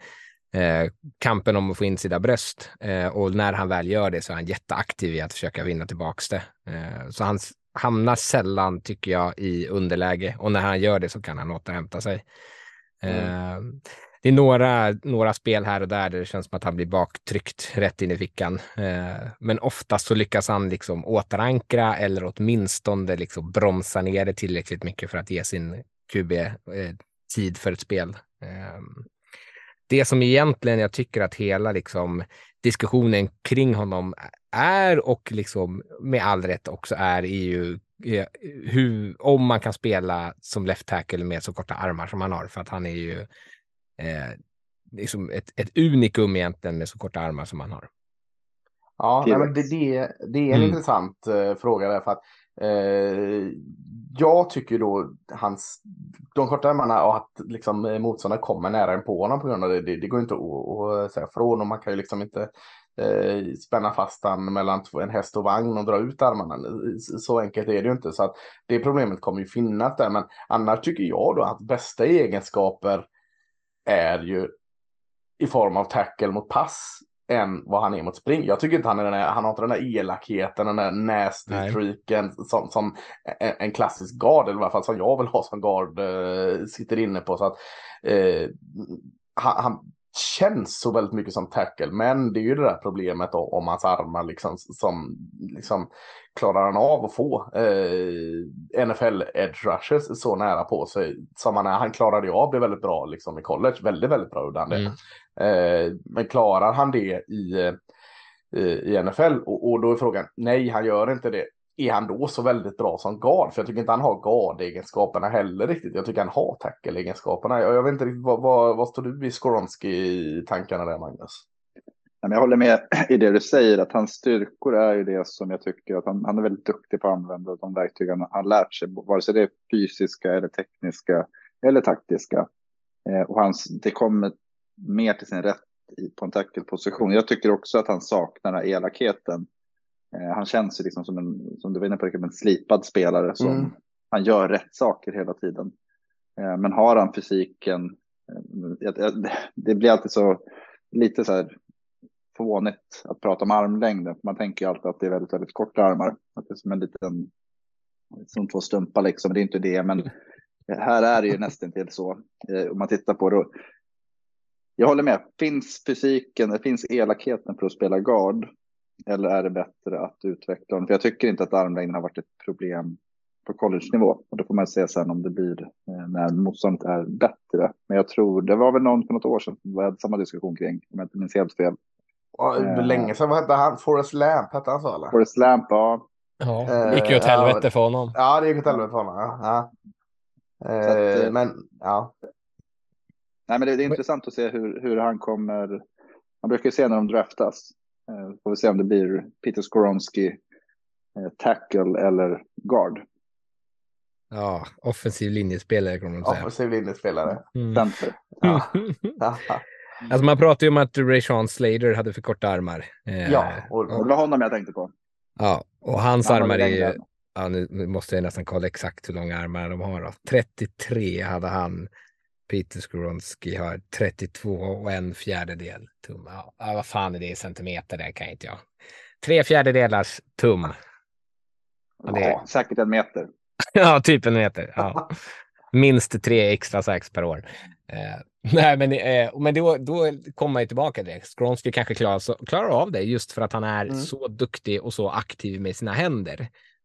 eh, kampen om att få in sina bröst. Eh, och när han väl gör det så är han jätteaktiv i att försöka vinna tillbaks det. Eh, så han hamnar sällan, tycker jag, i underläge och när han gör det så kan han återhämta sig. Mm. Ehm, det är några, några spel här och där där det känns som att han blir baktryckt rätt in i fickan. Ehm, men oftast så lyckas han liksom återankra eller åtminstone liksom bromsa ner det tillräckligt mycket för att ge sin QB eh, tid för ett spel. Ehm, det som egentligen jag tycker att hela liksom diskussionen kring honom är och liksom med all rätt också är, är ju hur, om man kan spela som left tackle med så korta armar som han har, för att han är ju eh, liksom ett, ett unikum egentligen med så korta armar som han har. Ja, nej, men det, det, det är en mm. intressant uh, fråga där för att uh, jag tycker då hans, de korta armarna och att liksom motståndaren kommer nära en på honom på grund av det, det, det går inte att, att säga från och man kan ju liksom inte eh, spänna fast han mellan en häst och vagn och dra ut armarna. Så enkelt är det ju inte. Så att det problemet kommer ju finnas där. Men annars tycker jag då att bästa egenskaper är ju i form av tackle mot pass än vad han är mot spring. Jag tycker inte han är den här, han har inte den där elakheten, den där nasty freaken som, som en, klassisk guard, eller i alla fall som jag vill ha som guard, eh, sitter inne på. Så att eh, han, han, känns så väldigt mycket som tackle. Men det är ju det där problemet då, om hans armar liksom, som liksom, klarar han av att få eh, NFL edge rushes så nära på sig som han är. Han klarade ju av det väldigt bra liksom i college. Väldigt, väldigt bra gjorde han det. Mm. Eh, men klarar han det i, eh, i NFL? Och, och då är frågan, nej han gör inte det. Är han då så väldigt bra som guard? För jag tycker inte han har guard-egenskaperna heller riktigt. Jag tycker han har tackle-egenskaperna. Jag, jag vet inte riktigt, vad, vad, vad står du i Skoronski i tankarna där Magnus? Jag håller med i det du säger, att hans styrkor är ju det som jag tycker att han, han är väldigt duktig på att använda de verktyg han har lärt sig, vare sig det är fysiska eller tekniska eller taktiska. Eh, och hans, det kommer mer till sin rätt i, på en tackle-position. Jag tycker också att han saknar den här elakheten. Eh, han känns ju liksom som en, som du var inne på, en slipad spelare som Mm. han gör rätt saker hela tiden. Eh, men har han fysiken, eh, det blir alltid så lite så här fånigt att prata om armlängden. Man tänker ju alltid att det är väldigt, väldigt korta armar. Att det är som en liten, som två stumpar liksom. Det är inte det, men här är det ju nästan till så. Om man tittar på det. Jag håller med. Finns fysiken, finns elakheten för att spela guard? Eller är det bättre att utveckla den? För jag tycker inte att armlängden har varit ett problem på college-nivå. Och då får man se sen om det blir eh, när motståndet är bättre. Men jag tror, det var väl någon för något år sedan, vi hade samma diskussion kring, om jag inte minns helt fel. Ja, Eh. Länge sedan, vad hette han? Forrest Lamp hette han så eller? Forrest Lamp, ja. Ja, Eh, det gick ju åt helvete för honom. Ja, det gick åt helvete för honom. Ja. Ja. Eh, att, eh, men ja, Nej, men det, det är intressant att se hur, hur han kommer. Man brukar ju se när de draftas. Eh, får vi se om det blir Peter Skoronski, eh, tackle eller guard. Ja, offensiv linjespelare kommer man säga. offensiv linjespelare. Mm. Center. Ja. Alltså man pratar ju om att Rayshon Slater hade för korta armar. Eh, ja, och, Och det var honom jag tänkte på. ja, och hans Han armar är ju... Ja, nu nu måste jag nästan kolla exakt hur långa armar de har. Då. 33 hade han. Peter Skoronski har 32 och en fjärdedel tum. Ja, vad fan är det i centimeter? Det kan inte jag. Tre fjärdedelars tum. Det- Ja, säkert en meter. Ja, typ en meter. Ja. Minst tre extra sax per år. Eh, nej, men, eh, men då, då kommer man ju tillbaka till det. Skronski kanske klarar, så, klarar av det just för att han är Mm. så duktig och så aktiv med sina händer.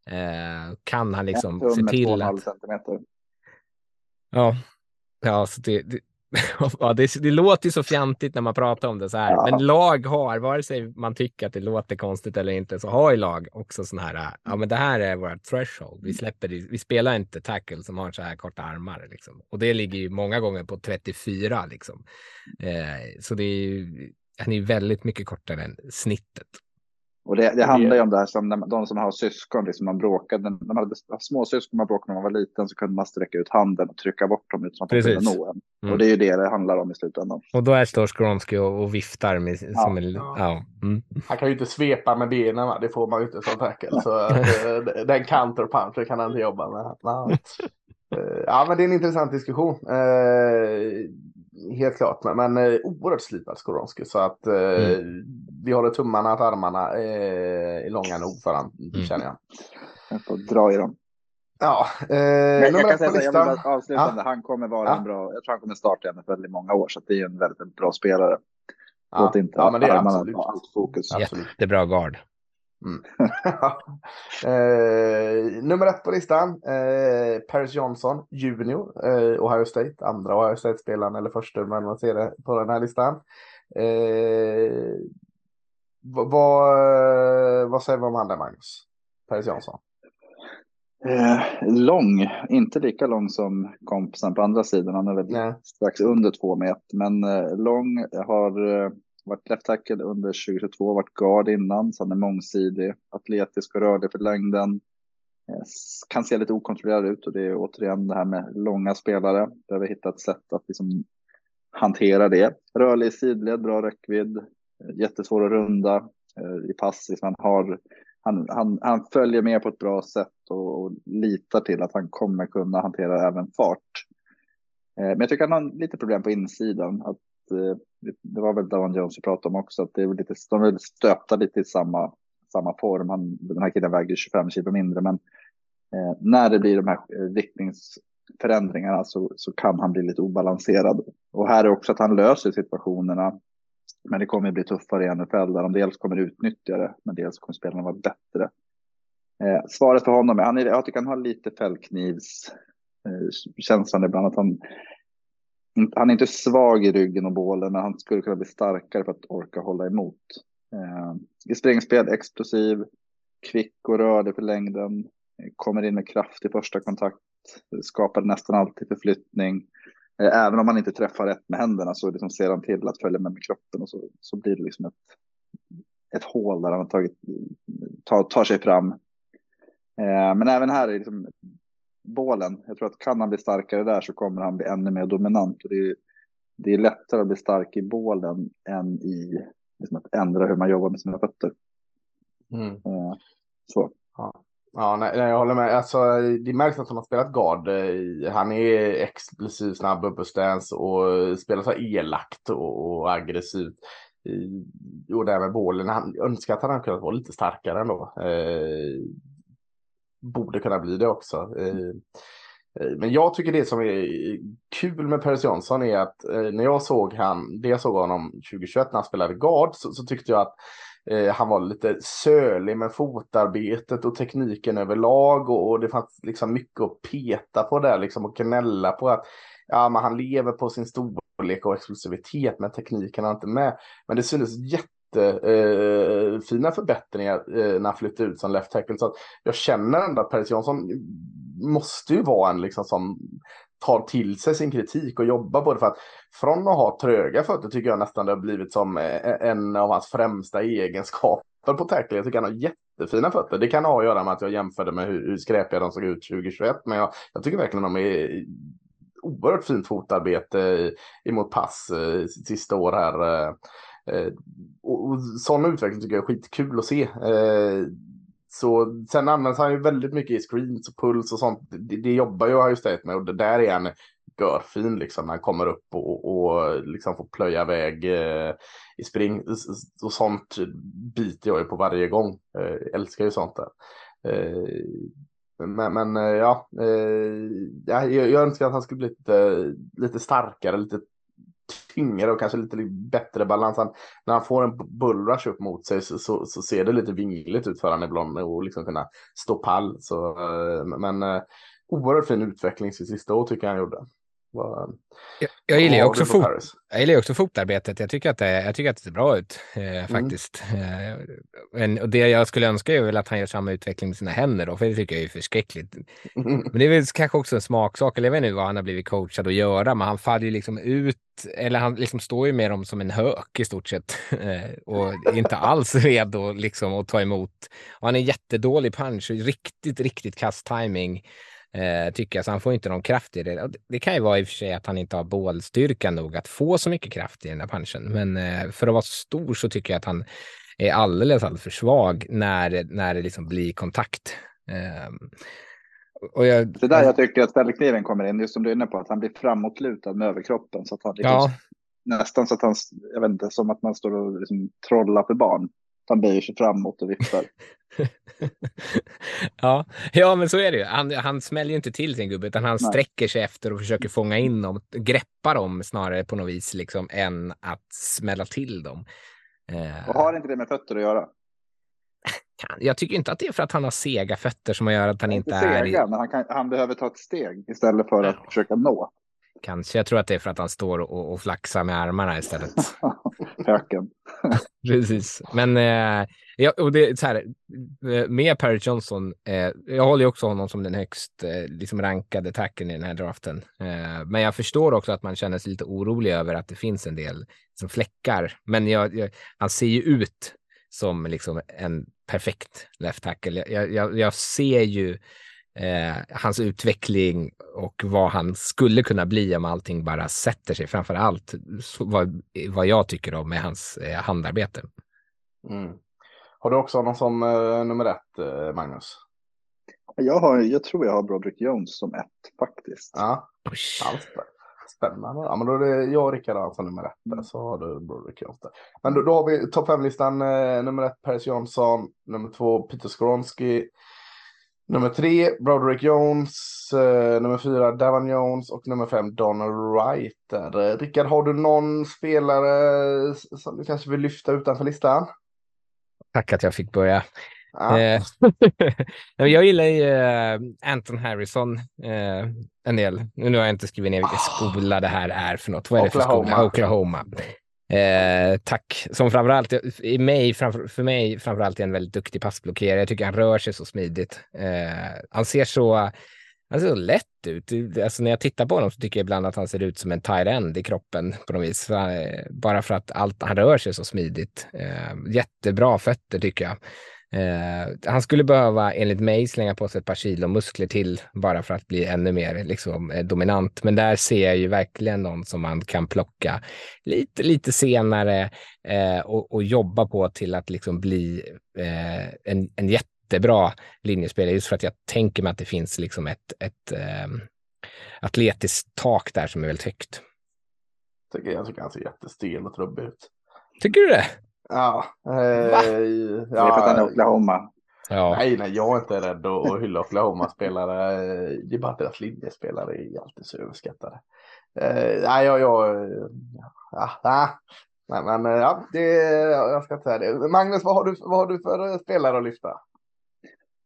Eh, kan han liksom se till 2,5 att... centimeter. Ja, ja så det, det, ja, det, det låter ju så fjantigt när man pratar om det så här. Ja. Men lag har, vare sig man tycker att det låter konstigt eller inte, så har ju lag också sån här, ja men det här är vårt threshold. Vi släpper det, vi spelar inte tackle som har så här korta armar liksom. Och det ligger ju många gånger på 34 liksom. Eh, så det är ju, han är ju väldigt mycket kortare än snittet. Och det, det handlar ju om det här som när man- de som har syskon, liksom man bråkade, när man hade små syskon man bråkade när man var liten så kunde man sträcka ut handen och trycka bort dem utan att de kunde nå en. Mm. Och det är ju det det handlar om i slutändan. Och då är står Skronski och, och viftar med, som en, Ja. ja. Mm. han kan ju inte svepa med benen, va? det får man ju inte som tackle. Så eh, den counterpunchen kan han inte jobba med. Ja. Eh, Ja, men det är en intressant diskussion. Eh, helt klart, men, men eh, oerhört slipad Skoronski. Så att eh, vi håller tummarna att armarna eh, är långa nog för han, Mm. känner jag. Jag får dra i dem. Ja, eh, Men jag kan säga så, jag vill bara avslutande. Han kommer vara Ja. en bra, jag tror han kommer starta i NFL i många år, så att det är en väldigt, väldigt bra spelare. Ja, Låt inte ja, men det är armarna absolut. ta allt fokus. Jättebra guard. eh, nummer ett på listan. Eh, Paris Johnson junior. Eh, Ohio State. Andra Ohio State-spelaren eller första men man ser det på den här listan. Eh, vad, vad, säger vi om han där Magnus? Paris Johnson. Eh, lång, inte lika lång som kompisen på andra sidan. Han är väl strax under två meter, men eh, lång har eh, varit left tackle under 2022, varit guard innan, så han är mångsidig, atletisk och rörlig för längden. Eh, kan se lite okontrollerad ut och det är återigen det här med långa spelare. Behöver hitta ett sätt att liksom hantera det. Rörlig i sidled, bra räckvidd, eh, jättesvår att runda eh, i pass. Liksom han, har, han, han, han följer med på ett bra sätt och, och litar till att han kommer kunna hantera även fart. Men jag tycker han har lite problem på insidan. Att, Eh, det var väl Davan Jones vi pratade om också, att det är lite, de är stöta stöpta lite i samma, samma form. Han, den här killen väger 25 kilo mindre, men eh, när det blir de här eh, riktningsförändringarna så, så kan han bli lite obalanserad. Och här är också att han löser situationerna. Men det kommer bli tuffare i NFL där de dels kommer utnyttja det, men dels kommer spelarna vara bättre. Eh, svaret för honom är, han är, jag tycker han har lite fällknivs eh, känslan ibland att han, han är inte svag i ryggen och bålen, men han skulle kunna bli starkare för att orka hålla emot. Eh, I springspel, explosiv, kvick och rörlig för längden, eh, kommer in med kraft i första kontakt, skapar nästan alltid förflyttning. Eh, även om man inte träffar rätt med händerna så liksom ser han till att följa med med kroppen och så, så blir det liksom ett, ett hål där han tagit, tar, tar sig fram. Eh, men även här är liksom bålen. Jag tror att kan han bli starkare där så kommer han bli ännu mer dominant. Och det, är, det är lättare att bli stark i bålen än i liksom att ändra hur man jobbar med sina fötter. Mm. Eh, så. Ja. Ja, nej, nej, jag håller med. Alltså, det märks att han har spelat guard. Han är explosiv, snabb, uppe stance och spelar så elakt och, och aggressivt. Och det här med bålen, han önskar att han hade kunnat vara lite starkare ändå. Eh, borde kunna bli det också. Eh, eh, men jag tycker det som är kul med Paris Johnson är att eh, när jag såg han, det jag såg honom 2021 när han spelade guard så, så tyckte jag att han var lite sölig med fotarbetet och tekniken överlag och, och det fanns liksom mycket att peta på där liksom och knälla på att ja, men han lever på sin storlek och explosivitet men tekniken är inte med. Men det syntes jätte jättefina eh, förbättringar eh, när han flyttade ut som left tackle. Så jag känner ändå att Peres Jansson måste ju vara en liksom som tar till sig sin kritik och jobbar på det. För att från att ha tröga fötter tycker jag nästan det har blivit som eh, en av hans främsta egenskaper på tackle. Jag tycker han har jättefina fötter. Det kan ha att göra med att jag jämförde med hur, hur skräpiga de såg ut 2021. Men jag, jag tycker verkligen de är oerhört fint fotarbete emot pass sista år här. Eh, och, och sån utveckling tycker jag är skitkul att se. Eh, så sen används han ju väldigt mycket i screens och puls och sånt. Det, det jobbar ju Ohio State med och det där är han görfin liksom när han kommer upp och, och liksom får plöja väg eh, i spring. Och sånt biter jag ju på varje gång. Eh, älskar ju sånt där. Eh, men, men eh, ja, eh, jag, jag önskar att han skulle bli lite, lite starkare, lite tyngre och kanske lite bättre balans. Han, när han får en bullrush upp mot sig så, så, så, ser det lite vingligt ut för han ibland och liksom kunna stå pall. Så, eh, men eh, oerhört fin utveckling sitt sista år tycker jag han gjorde. Var, jag, jag, gillar också, fot, jag gillar också fotarbetet. Jag tycker att det, jag tycker att det ser bra ut eh, mm. faktiskt. Mm. Eh, men, och det jag skulle önska är väl att han gör samma utveckling med sina händer då, för det tycker jag är förskräckligt. Mm. Men det är väl kanske också en smaksak, eller jag vet inte vad han har blivit coachad att göra, men han faller ju liksom ut, eller han liksom står ju med dem som en hök i stort sett eh, och är inte alls redo liksom att ta emot. Och han är jättedålig punch och riktigt, riktigt kass timing. Eh, tycker jag, så han får inte någon kraft i det. Det kan ju vara i och för sig att han inte har bålstyrka nog att få så mycket kraft i den här punchen. Men eh, för att vara stor så tycker jag att han är alldeles, alldeles för svag när, när det liksom blir kontakt. Eh, och jag, det där jag tycker att fällkniven kommer in, just som du är inne på, att han blir framåtlutad med överkroppen. Så att han liksom, ja. Nästan så att han, jag vet inte, som att man står och liksom trollar för barn. Han böjer sig framåt och viftar. ja. ja, men så är det ju. Han, han smäller ju inte till sin gubbe, utan han Nej. sträcker sig efter och försöker fånga in dem, greppa dem snarare på något vis, liksom, än att smälla till dem. Eh, och har inte det med fötter att göra? Jag tycker inte att det är för att han har sega fötter som gör att han inte, inte är... Sega, men han, kan, han behöver ta ett steg istället för att försöka nå. Kanske. Jag tror att det är för att han står och, och flaxar med armarna istället. Höken. Precis. Men eh, ja, och det, så här, eh, med Perry Johnson, eh, jag håller ju också honom som den högst eh, liksom rankade tacken i den här draften. Eh, men jag förstår också att man känner sig lite orolig över att det finns en del som fläckar. Men jag, jag, han ser ju ut som liksom en perfekt left tackle. Jag, jag, jag ser ju eh, hans utveckling och vad han skulle kunna bli om allting bara sätter sig. Framför allt vad, vad jag tycker om med hans eh, handarbete. Mm. Har du också någon som eh, nummer ett, eh, Magnus? Jag, har, jag tror jag har Broderick Jones som ett faktiskt. Ja, alls Spännande. Ja, men då är det jag och Rickard Hansson nummer ett. Mm. Så har du Broderick Jones där. Men då, då har vi topp fem-listan. Eh, nummer ett Paris Johnson. Nummer två Peter Skoronsky. Nummer tre, Broderick Jones. Eh, nummer fyra, Davon Jones. Och nummer fem, Donald Wright. Där. Rickard, har du någon spelare som du kanske vill lyfta utanför listan? Tack att jag fick börja. Ja. Eh, jag gillar ju eh, Anton Harrison eh, en del. Nu har jag inte skrivit ner vilken skola det här är för något. Vad är det för Oklahoma. skola? Oklahoma. Eh, tack. Som framförallt i mig, framför, för mig framförallt är en väldigt duktig passblockerare. Jag tycker han rör sig så smidigt. Eh, han ser så, han ser så lätt ut. Alltså när jag tittar på honom så tycker jag ibland att han ser ut som en tight end i kroppen på något vis. Eh, Bara för att allt, han rör sig så smidigt. Eh, jättebra fötter tycker jag. Eh, han skulle behöva, enligt mig, slänga på sig ett par kilo muskler till bara för att bli ännu mer liksom, eh, dominant. Men där ser jag ju verkligen någon som man kan plocka lite, lite senare eh, och, och jobba på till att liksom bli eh, en, en jättebra linjespelare. Just för att jag tänker mig att det finns liksom ett, ett eh, atletiskt tak där som är väldigt högt. Tycker, jag tycker han ser jättestel och trubbig ut. Tycker du det? Ja. Eh, Va? Det är för att han är ja Oklahoma. Ja. nej, nej, jag är inte rädd att, hylla Oklahoma-spelare. Det är bara att deras linjespelare är alltid så överskattade. Eh, nej, jag, jag, ja, ja. Nej, men eh, ja, det, jag ska inte säga det. Magnus, vad har du, vad har du för spelare att lyfta?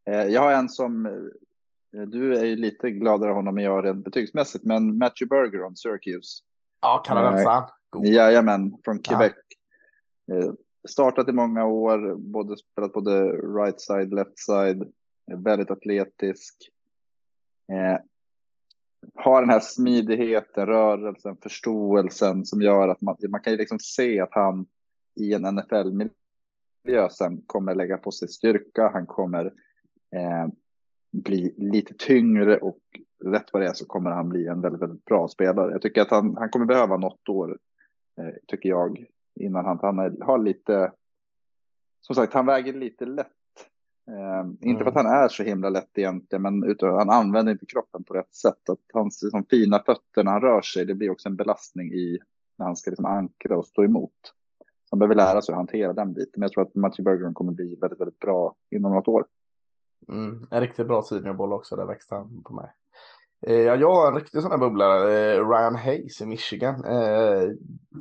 Eh, Jag har en som, eh, du är ju lite gladare av honom än jag rent betygsmässigt, men Matthew Bergeron, Syracuse. Ja, kanadensaren. Jajamän, från Ja. Quebec. Eh, Startat i många år, både spelat både right side, left side, är väldigt atletisk. Eh, har den här smidigheten, rörelsen, förståelsen som gör att man, man kan ju liksom se att han i en NFL-miljö sen kommer lägga på sig styrka. Han kommer eh, bli lite tyngre och rätt vad det är så kommer han bli en väldigt, väldigt bra spelare. Jag tycker att han, han kommer behöva något år, eh, tycker jag, innan han, han är, har lite, som sagt, han väger lite lätt. Eh, Inte för att han är så himla lätt egentligen, men utan han använder inte kroppen på rätt sätt. Att hans liksom, fina fötter när han rör sig, det blir också en belastning i när han ska liksom ankra och stå emot. Han behöver lära sig att hantera den biten. Men jag tror att Matthew Bergeron kommer bli väldigt, väldigt bra inom något år. Mm, en riktigt bra seniorboll också, där växte han på mig. Eh, ja, jag har en riktig sån här bubblare, eh, Ryan Hayes i Michigan. Eh,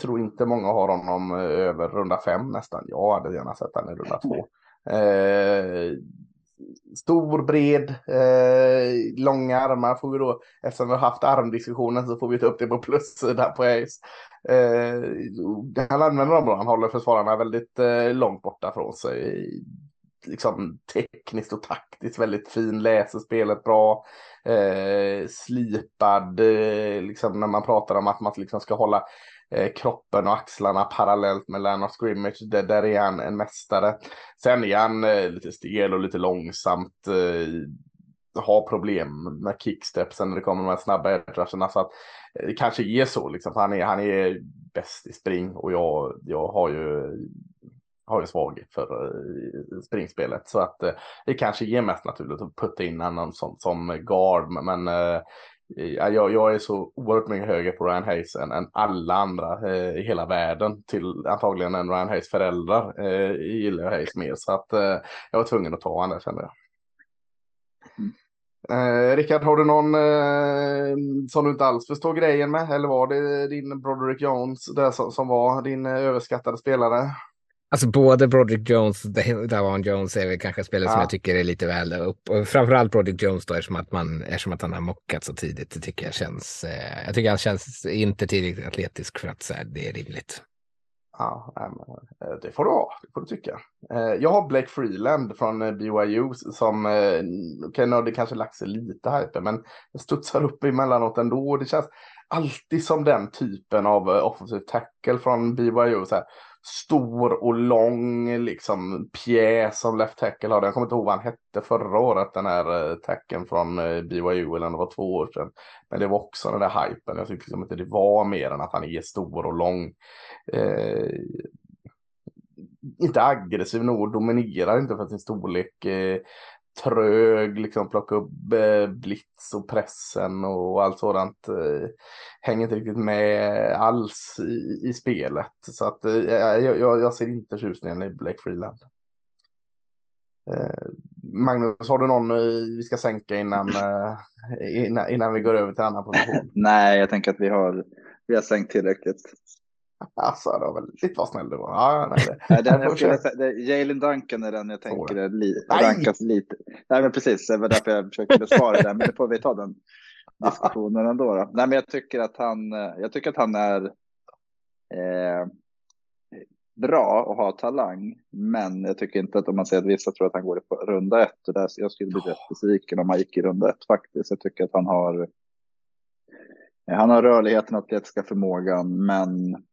tror inte många har honom eh, över runda fem nästan. Jag hade gärna sett honom i runda två. Eh, stor, bred, eh, långa armar får vi då, eftersom vi har haft armdiskussionen så får vi ta upp det på plussidan på Hayes. Eh, han använder dem bra, han håller försvararna väldigt eh, långt borta från sig liksom tekniskt och taktiskt väldigt fin, läser spelet bra, eh, slipad, eh, liksom när man pratar om att man liksom ska hålla eh, kroppen och axlarna parallellt med line of scrimmage, där, där är han en mästare. Sen är han eh, lite stel och lite långsamt, eh, har problem med kickstepsen när det kommer de här snabba edgerna. Så att eh, det kanske är så, liksom, för han är, han är bäst i spring och jag, jag har ju har ju svaghet för eh, springspelet. Så att eh, det kanske ger mest naturligt att putta in någon som, som guard. Men eh, ja, jag, jag är så oerhört mycket högre på Ryan Hayes än, än alla andra eh, i hela världen. Till antagligen än Ryan Hayes föräldrar eh, gillar jag Hayes mer. Så att eh, jag var tvungen att ta honom där kände jag. Eh, Rickard, har du någon eh, som du inte alls förstår grejen med? Eller var det din Broderick Jones där som, som var din överskattade spelare? Alltså både Broderick Jones och Davon Jones är väl kanske spelare som Ja. jag tycker är lite väl upp. Och framförallt Broderick Jones då eftersom att, man, eftersom att han har mockat så tidigt. Det tycker jag känns, eh, jag tycker han känns inte tillräckligt atletisk för att så här, det är rimligt. Ja, eh, det får du ha, det får du tycka. Eh, Jag har Blake Freeland från eh, BYU som, okej har det kanske lagt sig lite hype, men det studsar upp emellanåt ändå. Det känns alltid som den typen av offensiv tackle från BYU. Så här, stor och lång liksom pjäs som left tackle har. Jag kommer inte ihåg vad han hette förra året, den här eh, tacken från eh, BYU, eller om det var två år sedan. Men det var också den där hypen. Jag tyckte liksom inte det var mer än att han är stor och lång. Eh, inte aggressiv nog, dominerar inte för sin storlek. Eh, trög, liksom plocka upp eh, blitz och pressen och allt sådant. Eh, hänger inte riktigt med alls i, i spelet. Så att eh, jag, jag, jag ser inte tjusningen i Blake Freeland. Eh, Magnus, har du någon eh, vi ska sänka innan, eh, innan, innan vi går över till annan position? Nej, jag tänker att vi har, vi har sänkt tillräckligt. Alltså, det var väldigt vad snäll du var. Ja, nej, det. Nej, den jag skulle säga, Jalen Duncan är den jag tänker är li, rankas lite. Nej, men precis. Det var därför jag försökte besvara det. Men det får vi ta den diskussionen ändå. Då. Nej, men jag tycker att han, eh, jag tycker att han är eh, bra och har talang. Men jag tycker inte att om man säger att vissa tror att han går i runda ett. Och där, jag skulle bli rätt besviken om han gick i runda ett faktiskt. Jag tycker att han har han har rörligheten, atletiska förmågan, men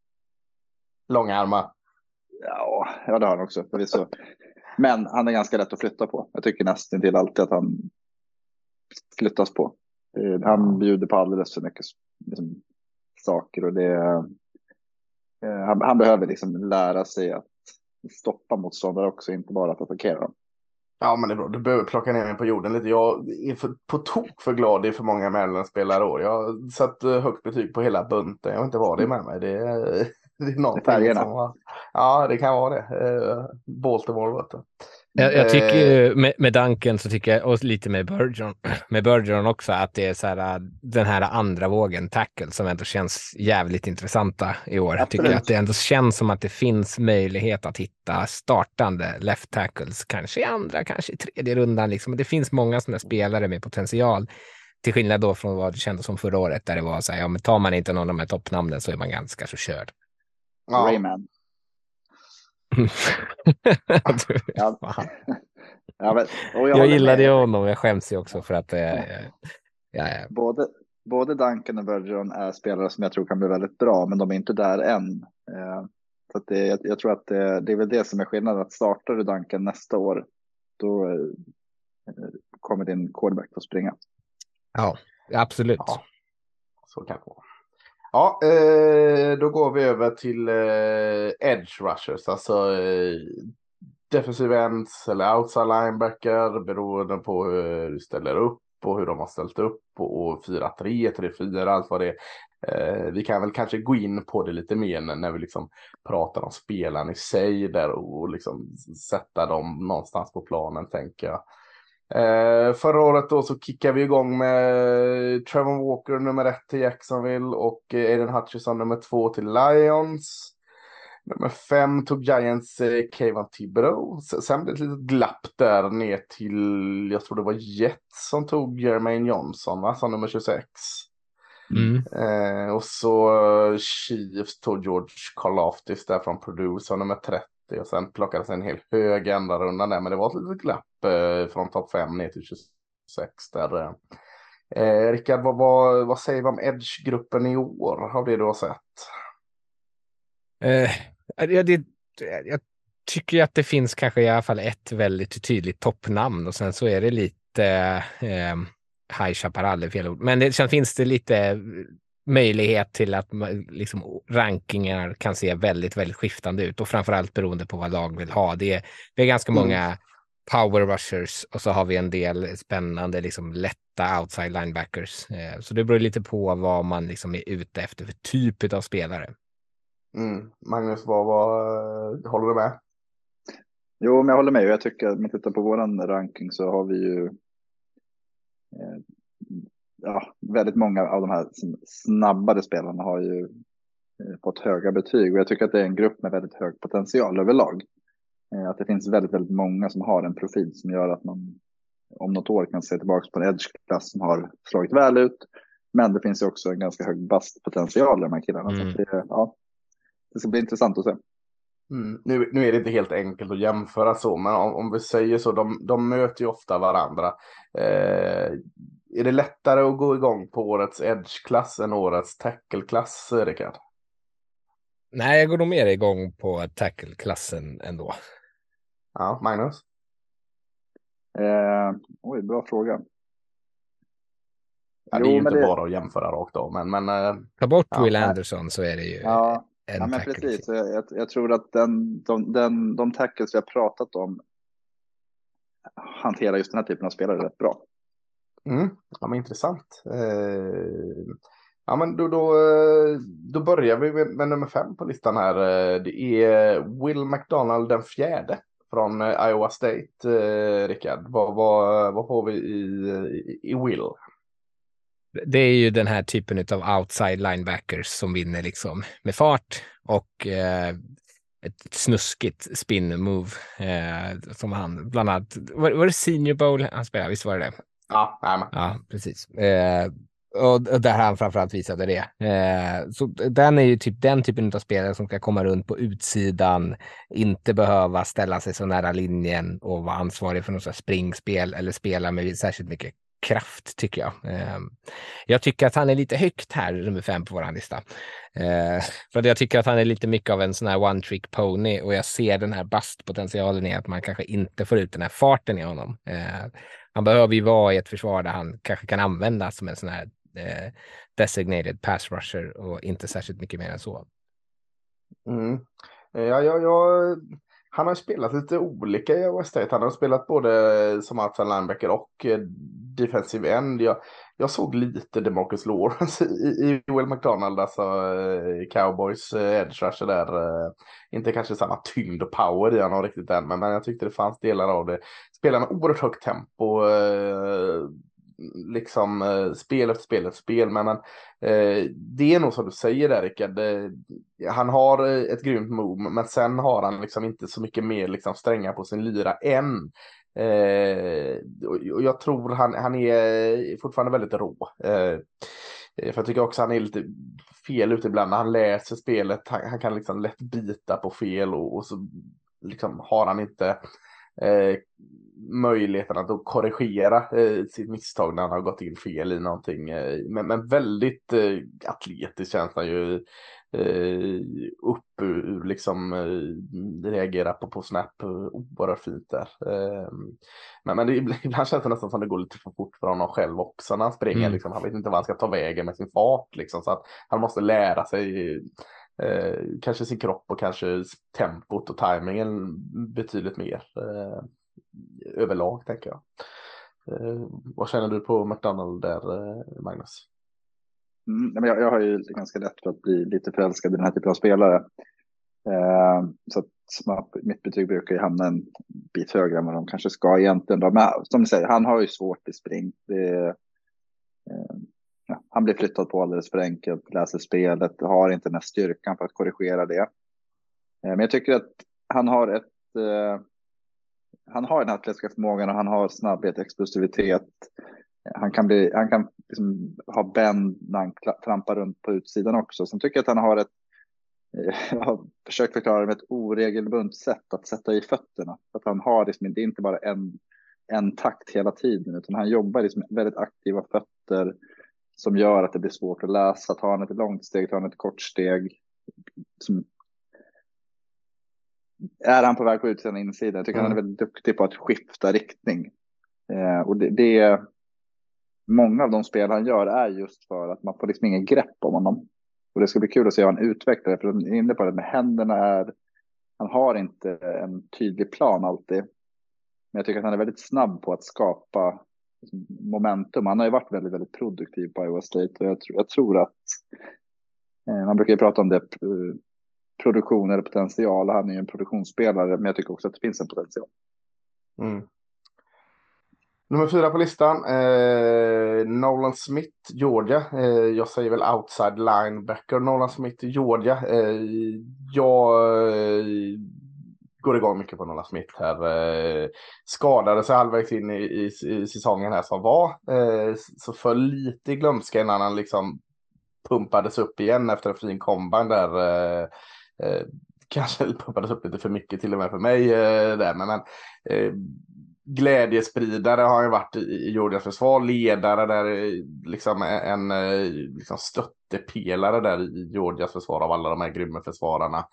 Långa armar. Ja, ja det har han också förvisso. Men han är ganska lätt att flytta på. Jag tycker nästan till alltid att han flyttas på. Eh, Han bjuder på alldeles för mycket liksom, saker och det. eh, Han, han behöver liksom lära sig att stoppa motståndare också, inte bara att attackera dem. Ja, men det är bra. Du behöver plocka ner mig på jorden lite. Jag är för, på tok för glad i för många Maryland-spelare i år. Jag har satt eh, högt betyg på hela bunten. Jag vet inte vad det är med mig. Det är, det är någonting Färgerna. som har- Ja, det kan vara det. Eh, Baltimore, vet du. Jag, jag tycker Eh, ju med, med Duncan så tycker jag, och lite med Bergeron, med Bergeron också, att det är så här, äh, den här andra vågen tackle som ändå känns jävligt intressanta i år. Jag tycker Absolut. att det ändå känns som att det finns möjlighet att hitta startande left tackles, kanske i andra, kanske i tredje rundan. Liksom. Det finns många sådana spelare med potential. Till skillnad då från vad det kändes som förra året där det var så här, ja men tar man inte någon av de här toppnamnen så är man ganska så körd. Ja, Rayman. Du- Ja. Ja, men, och jag håller gillade ju honom, jag skäms ju också för att... Eh, ja, ja. Både, både Duncan och Bergeron är spelare som jag tror kan bli väldigt bra, men de är inte där än. Eh, så att det, jag, jag tror att det, det är väl det som är skillnaden. Att startar du Duncan nästa år, då eh, kommer din quarterback att springa. Ja, absolut. Ja. Så kan det vara. Ja, eh, då går vi över till eh, edge rushers, alltså eh, defensive ends eller outside linebacker beroende på hur du ställer upp och hur de har ställt upp och, 4-3, 3-4, allt vad det är. Vi kan väl kanske gå in på det lite mer när, vi liksom pratar om spelaren i sig där och, och liksom sätta dem någonstans på planen tänker jag. Eh, förra året då så kickade vi igång med Trevor Walker nummer ett till Jacksonville och eh, Aiden Hutchison nummer två till Lions. Nummer fem tog Giants eh, Thibodeau. S- Sen blev det ett litet glapp där ner till, jag tror det var Jets som tog Jermaine Johnson, va? som nummer 26. Mm. Eh, och så eh, Chiefs tog George Karlaftis där från Purdue som nummer 30. Och sen plockades en hel hög andra rundan där. Men det var ett litet glapp från topp 5 ner till 26 där. Eh. Eh, Rickard, vad, vad, vad säger vi om Edge-gruppen i år? Har det du har sett? Eh, ja, det, jag tycker att det finns kanske i alla fall ett väldigt tydligt toppnamn och sen så är det lite eh, High Chaparral fel ord. Men det, sen finns det lite möjlighet till att liksom, rankingar kan se väldigt, väldigt skiftande ut och framförallt beroende på vad lag vill ha. Det är, det är ganska Mm. många power rushers och så har vi en del spännande, liksom lätta outside linebackers. Eh, så det beror lite på vad man liksom är ute efter för typ av spelare. Mm. Magnus, vad, vad, eh, håller du med? Jo, men jag håller med. Jag tycker att om man tittar på våran ranking så har vi ju eh, ja, väldigt många av de här snabbare spelarna har ju eh, fått höga betyg och jag tycker att det är en grupp med väldigt hög potential överlag. Eh, att det finns väldigt, väldigt många som har en profil som gör att man om något år kan se tillbaka på en edge-klass som har slagit väl ut. Men det finns ju också en ganska hög bastpotential i de här killarna. Så Mm. att det, ja, det ska bli intressant att se. Mm. Nu, nu är det inte helt enkelt att jämföra så, men om, om vi säger så, de, de möter ju ofta varandra. Eh, är det lättare att gå igång på årets edge-klass än årets tackle-klass, Rickard? Nej, jag går nog mer igång på tackle-klassen ändå. Ja, Magnus? Eh, oj, bra fråga. Ja, det Jo, är ju men inte det- bara att jämföra rakt av, men, men eh, Ta bort Ja, Will. Anderson så är det ju Ja, en ja men precis. Jag, jag, tror att den, de, den, de tackles vi har pratat om hanterar just den här typen av spelare rätt bra. Mm, ja, men intressant. Eh, ja, men då, då, då börjar vi med, med nummer fem på listan här. Eh, Det är Will McDonald den fjärde från eh, Iowa State, eh, Rickard. Vad, vad, vad får vi i, i, i Will? Det är ju den här typen av outside linebackers som vinner liksom med fart och eh, ett snuskigt spin move eh, som han bland annat. Var, var det Senior Bowl han spelade? Visst var det det? Ja, nej, ja precis. Eh, och, där han framförallt visade det. Eh, så den är ju typ den typen av spelare som ska komma runt på utsidan, inte behöva ställa sig så nära linjen och vara ansvarig för något springspel eller spela med särskilt mycket kraft tycker jag. Eh, jag tycker att han är lite högt här, nummer fem på vår lista. Eh, för jag tycker att han är lite mycket av en sån här one trick pony och jag ser den här bastpotentialen i att man kanske inte får ut den här farten i honom. Eh, han behöver ju vara i ett försvar där han kanske kan användas som en sån här Eh, designated pass rusher och inte särskilt mycket mer än så. Mm. Eh, ja, ja, ja, han har spelat lite olika i West State. Han har spelat både som outside linebacker och eh, defensive end. Jag, jag såg lite Demarcus Lawrence i, i Will McDonald, alltså Cowboys edge rusher där. Inte kanske samma tyngd och power i honom riktigt än, men, men jag tyckte det fanns delar av det. Spelar med oerhört högt tempo liksom eh, spel efter spel efter spel. Men, men eh, det är nog som du säger där Rickard. Eh, han har eh, ett grymt move, men sen har han liksom inte så mycket mer liksom strängar på sin lyra än. Eh, och jag tror han, han är fortfarande väldigt rå. Eh, eh, för jag tycker också han är lite fel ute ibland när han läser spelet. Han, han kan liksom lätt bita på fel och, och så liksom har han inte eh, möjligheten att korrigera eh, sitt misstag när han har gått in fel i någonting. Eh, men, men, väldigt eh, atletisk känns han ju eh, upp ur, liksom eh, reagera på, på snap oerhört fint där. Eh, men, men det, ibland känns det nästan som det går lite för fort för honom själv också när han springer. Mm. Liksom, han vet inte vad han ska ta vägen med sin fart liksom, så att han måste lära sig eh, kanske sin kropp och kanske tempot och tajmingen betydligt mer. Eh, överlag tänker jag. Eh, vad känner du på McDonald där, eh, Magnus? Mm, jag, jag har ju ganska lätt för att bli lite förälskad i den här typen av spelare. Eh, så att mitt betyg brukar ju hamna en bit högre än vad de kanske ska egentligen. Då. Men som du säger, han har ju svårt i spring. Det, eh, han blir flyttad på alldeles för enkelt, läser spelet, har inte den här styrkan för att korrigera det. Eh, men jag tycker att han har ett eh, han har den atletiska förmågan och han har snabbhet, explosivitet. Han kan, bli, han kan liksom ha bänd när han trampar runt på utsidan också. Sen tycker jag att han har ett, eh, jag har försökt förklara det med ett oregelbundet sätt att sätta i fötterna. Att han har liksom, det är inte bara en, en takt hela tiden, utan han jobbar liksom med väldigt aktiva fötter som gör att det blir svårt att läsa. Tar han ett långt steg, tar han ett kort steg. Som är han på väg på utsidan insidan. Jag tycker mm. han är mm. väldigt duktig på att skifta riktning. Eh, och det, det är många av de spel han gör är just för att man får liksom ingen grepp om honom. Och det ska bli kul att se hur han utvecklar det, för de är inne på det med händerna är, han har inte en tydlig plan alltid. Men jag tycker att han är väldigt snabb på att skapa momentum. Han har ju varit väldigt, väldigt produktiv på Iowa State och jag, jag tror att eh, man brukar ju prata om det eh, produktion eller potential. Han är ju en produktionsspelare, men jag tycker också att det finns en potential. Mm. Nummer fyra på listan, eh, Nolan Smith, Georgia. Eh, jag säger väl outside linebacker, Nolan Smith, Georgia. Eh, jag eh, går igång mycket på Nola Smith här. Eh, skadade sig halvvägs in i, i, i säsongen här som var. Eh, så för lite i glömska innan han liksom pumpades upp igen efter en fin combine där. Eh, eh kanske pumpades upp lite för mycket till och med för mig eh, där. Men, men eh, glädjespridare har han ju varit i, Georgias försvar, ledare där, liksom en liksom stöttepelare där i Georgias försvar av alla de här grymma försvararna eh,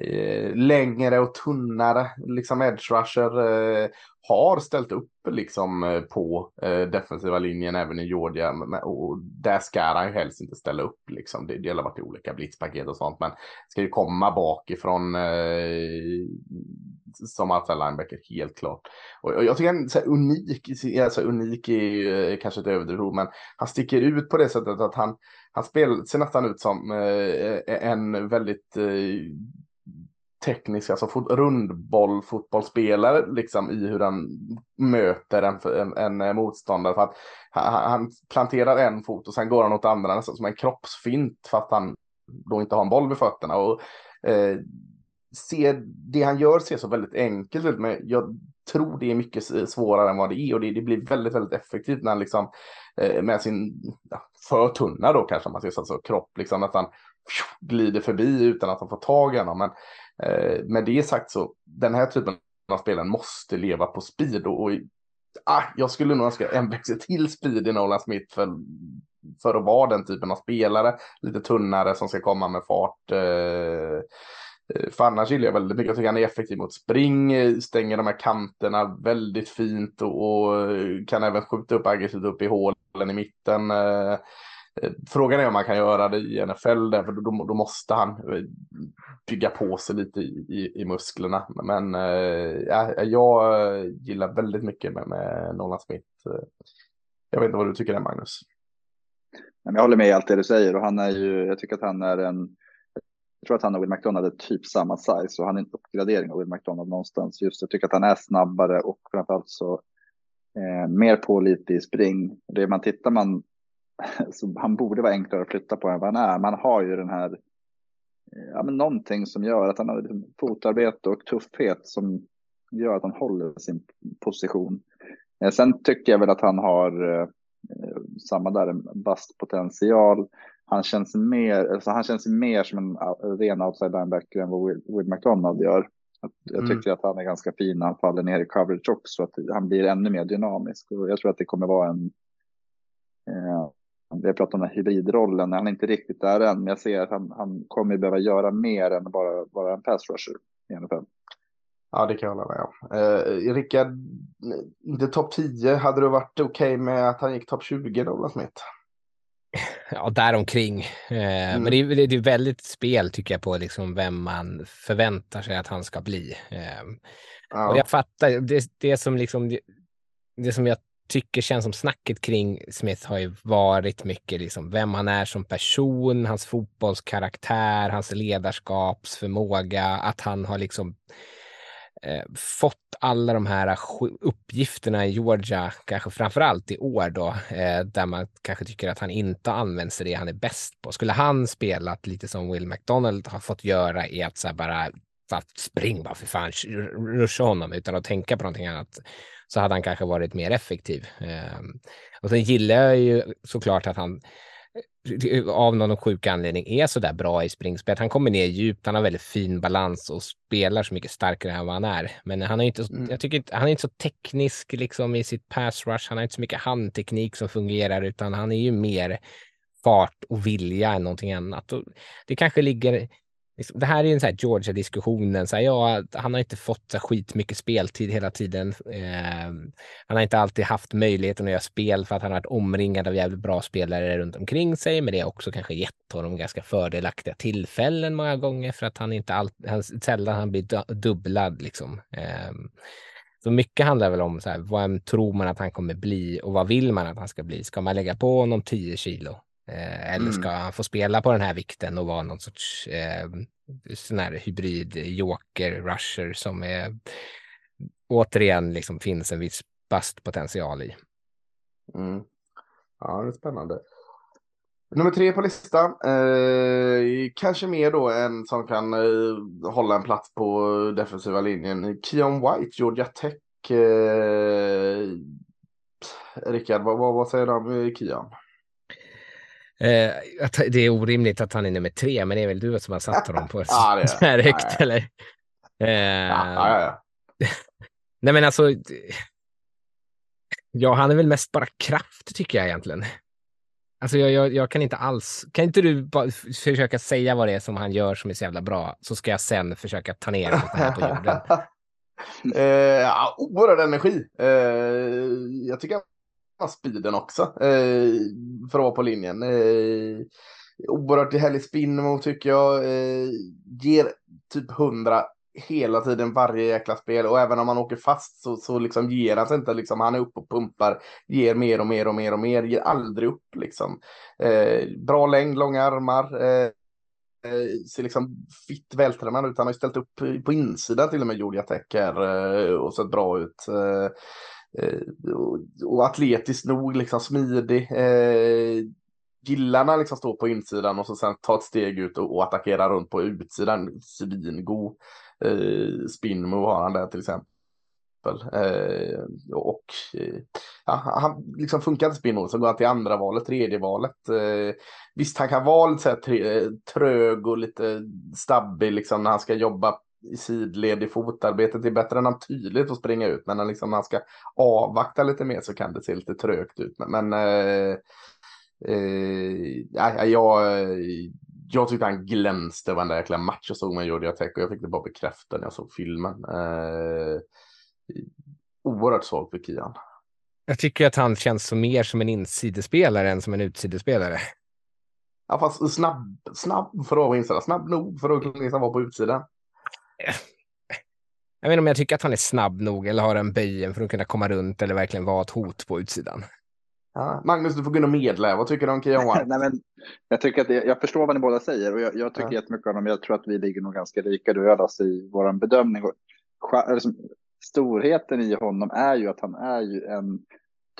Eh, längre och tunnare, liksom edge rusher, eh, har ställt upp liksom eh, på eh, defensiva linjen även i Georgia. Och där ska han ju helst inte ställa upp liksom. Det, det har varit olika blitzpaket och sånt, men ska ju komma bakifrån eh, som outside linebacker, helt klart. Och, och jag tycker han är unik, alltså unik är ju eh, kanske ett överdrivet men han sticker ut på det sättet att han, han spel, ser nästan ut som eh, en väldigt teknisk, alltså fot, rundboll, fotbollsspelare liksom i hur han möter en, en, en eh, motståndare. För att han, han, planterar en fot och sen går han åt andra nästan som en kroppsfint för att han då inte har en boll vid fötterna. Och, eh, ser, det han gör ser så väldigt enkelt ut, men jag tror det är mycket svårare än vad det är och det, det blir väldigt, väldigt effektivt när han liksom eh, med sin ja, för tunna då kanske man ser så, alltså kropp liksom nästan glider förbi utan att han får tag i honom. Men eh, med det sagt så den här typen av spelen måste leva på speed och, och ah, jag skulle nog önska en växel till speed i Nolan Smith för, för att vara den typen av spelare. Lite tunnare som ska komma med fart. Eh, eh, för annars gillar jag väldigt mycket. Jag tycker han är effektiv mot spring, stänger de här kanterna väldigt fint och, och kan även skjuta upp aggressivt upp i hålen i mitten. Eh, Eh, frågan är om man kan göra det i NFL, där, för då, då måste han eh, bygga på sig lite i, i, i musklerna. Men äh, jag gillar väldigt mycket med, med Nolan Smith. Jag vet inte vad du tycker där, Magnus. Jag håller med i allt det du säger och han är ju, jag tycker att han är en jag tror att han och Will McDonald är typ samma size och han är en uppgradering av Will McDonald någonstans. Just jag tycker att han är snabbare och framförallt så eh, mer pålitlig i spring. Det man tittar man så han borde vara enklare att flytta på än vad han är. Man har ju den här eh, ja, men någonting som gör att han har liksom fotarbete och tuffhet som gör att han håller sin position. Eh, sen tycker jag väl att han har eh, samma där, en bastpotential han känns mer, alltså han känns mer som en ren outside linebacker än vad Will, Will McDonald gör. Jag mm. tycker mm. att han är ganska fin när han faller ner i coverage också, att han blir ännu mer dynamisk. Och jag tror att det kommer vara en, eh, vi har pratat om den här hybridrollen, han är inte riktigt där än, men jag ser att han, han kommer behöva göra mer än bara vara en pass rusher i NFL. Ja, det kan jag hålla med om. Eh, Rickard, inte topp 10, hade du varit okej okay med att han gick topp 20, Douglas Smith? ja, däromkring. Eh, mm. Men det är, det är väldigt spel tycker jag på liksom vem man förväntar sig att han ska bli. Eh, ja. Och jag fattar, det, det som liksom, det, det, som jag tycker känns som snacket kring Smith har ju varit mycket liksom vem han är som person, hans fotbollskaraktär, hans ledarskapsförmåga, att han har liksom eh, fått alla de här uppgifterna i Georgia, kanske framför allt i år då, eh, där man kanske tycker att han inte används till det han är bäst på. Skulle han spelat lite som Will McDonald har fått göra i att så bara spring bara för fan, ruscha honom utan att tänka på någonting annat så hade han kanske varit mer effektiv. Eh, och sen gillar jag ju såklart att han av någon sjuk anledning är så där bra i springspel. Han kommer ner djupt, han har väldigt fin balans och spelar så mycket starkare än vad han är. Men han är inte, mm. jag tycker inte, han är inte så teknisk liksom i sitt pass rush. Han har inte så mycket handteknik som fungerar, utan han är ju mer fart och vilja än någonting annat. Och det kanske ligger Liksom, det här är en sån här Georgia-diskussionen. Så här, ja, han har inte fått så skitmycket speltid hela tiden. Eh, han har inte alltid haft möjligheten att göra spel för att han har varit omringad av jävligt bra spelare runt omkring sig. Men det har också kanske gett honom ganska fördelaktiga tillfällen många gånger för att han inte alltid, han, sällan han blir dubblad liksom. Eh, så mycket handlar väl om så här, vad tror man att han kommer bli och vad vill man att han ska bli? Ska man lägga på honom 10 kilo? Eh, eller ska mm. han få spela på den här vikten och vara någon sorts eh, sån här hybrid joker rusher som är återigen liksom finns en viss bastpotential i. Mm. Ja, det är spännande. Nummer tre på listan. Eh, kanske mer då en som kan eh, hålla en plats på defensiva linjen. Keon White, Georgia Tech. Eh, Rickard, vad, vad, vad säger du om Keon? Eh, det är orimligt att han är nummer tre, men det är väl du som har satt honom på ja, så här högt, ja, eller? Eh, ja, nej, men alltså. Ja, han är väl mest bara kraft tycker jag egentligen. Alltså jag, jag, jag, kan inte alls, kan inte du bara försöka säga vad det är som han gör som är så jävla bra, så ska jag sen försaka ta ner det här på jorden. eh, oerhörd energi. Eh, jag tycker speeden också eh, för att vara på linjen. Eh, oerhört härlig spin mot tycker jag. Eh, ger typ 100 hela tiden varje jäkla spel och även om han åker fast så, så liksom ger han sig inte. Liksom, han är uppe och pumpar, ger mer och mer och mer och mer, ger aldrig upp liksom. Eh, bra längd, långa armar. Eh, eh ser liksom fitt vältränad ut. Han har ju ställt upp på insidan till och med Georgia Tech här eh, och sett bra ut. Eh, Eh, och atletiskt nog, liksom smidig. Eh, Gillar när liksom står på insidan och så sen tar ett steg ut och, attackerar runt på utsidan. Svingod eh, spin move har han där till exempel. Eh, och eh, ja, han liksom funkar inte spin så går han till andra valet, tredje valet. Eh, visst, han kan vara lite så här trög och lite stabbig liksom när han ska jobba i sidled i fotarbetet. Det är bättre än han tydligt att springa ut, men när, liksom, han ska avvakta lite mer så kan det se lite trögt ut. Men, eh, eh, ja, jag, jag tyckte han glänste varenda jäkla match jag såg med Jordi Tech och jag fick det bara bekräfta när jag såg filmen. Eh, oerhört svag för Kian. Jag tycker att han känns som mer som en insidespelare än som en utsidespelare. Ja, fast snabb, snabb för att vara insida. Snabb nog för att liksom vara på utsidan. Jag vet inte om jag tycker att han är snabb nog eller har en böjen för att kunna komma runt eller verkligen vara ett hot på utsidan. Ja, Magnus, du får gå in och medla. Vad tycker du om Kian White? Nej, men, jag, tycker att det, jag förstår vad ni båda säger och jag, jag tycker ja. jättemycket om dem. Jag tror att vi ligger nog ganska lika, du och jag, Lasse, i vår bedömning. Och, storheten i honom är ju att han är ju en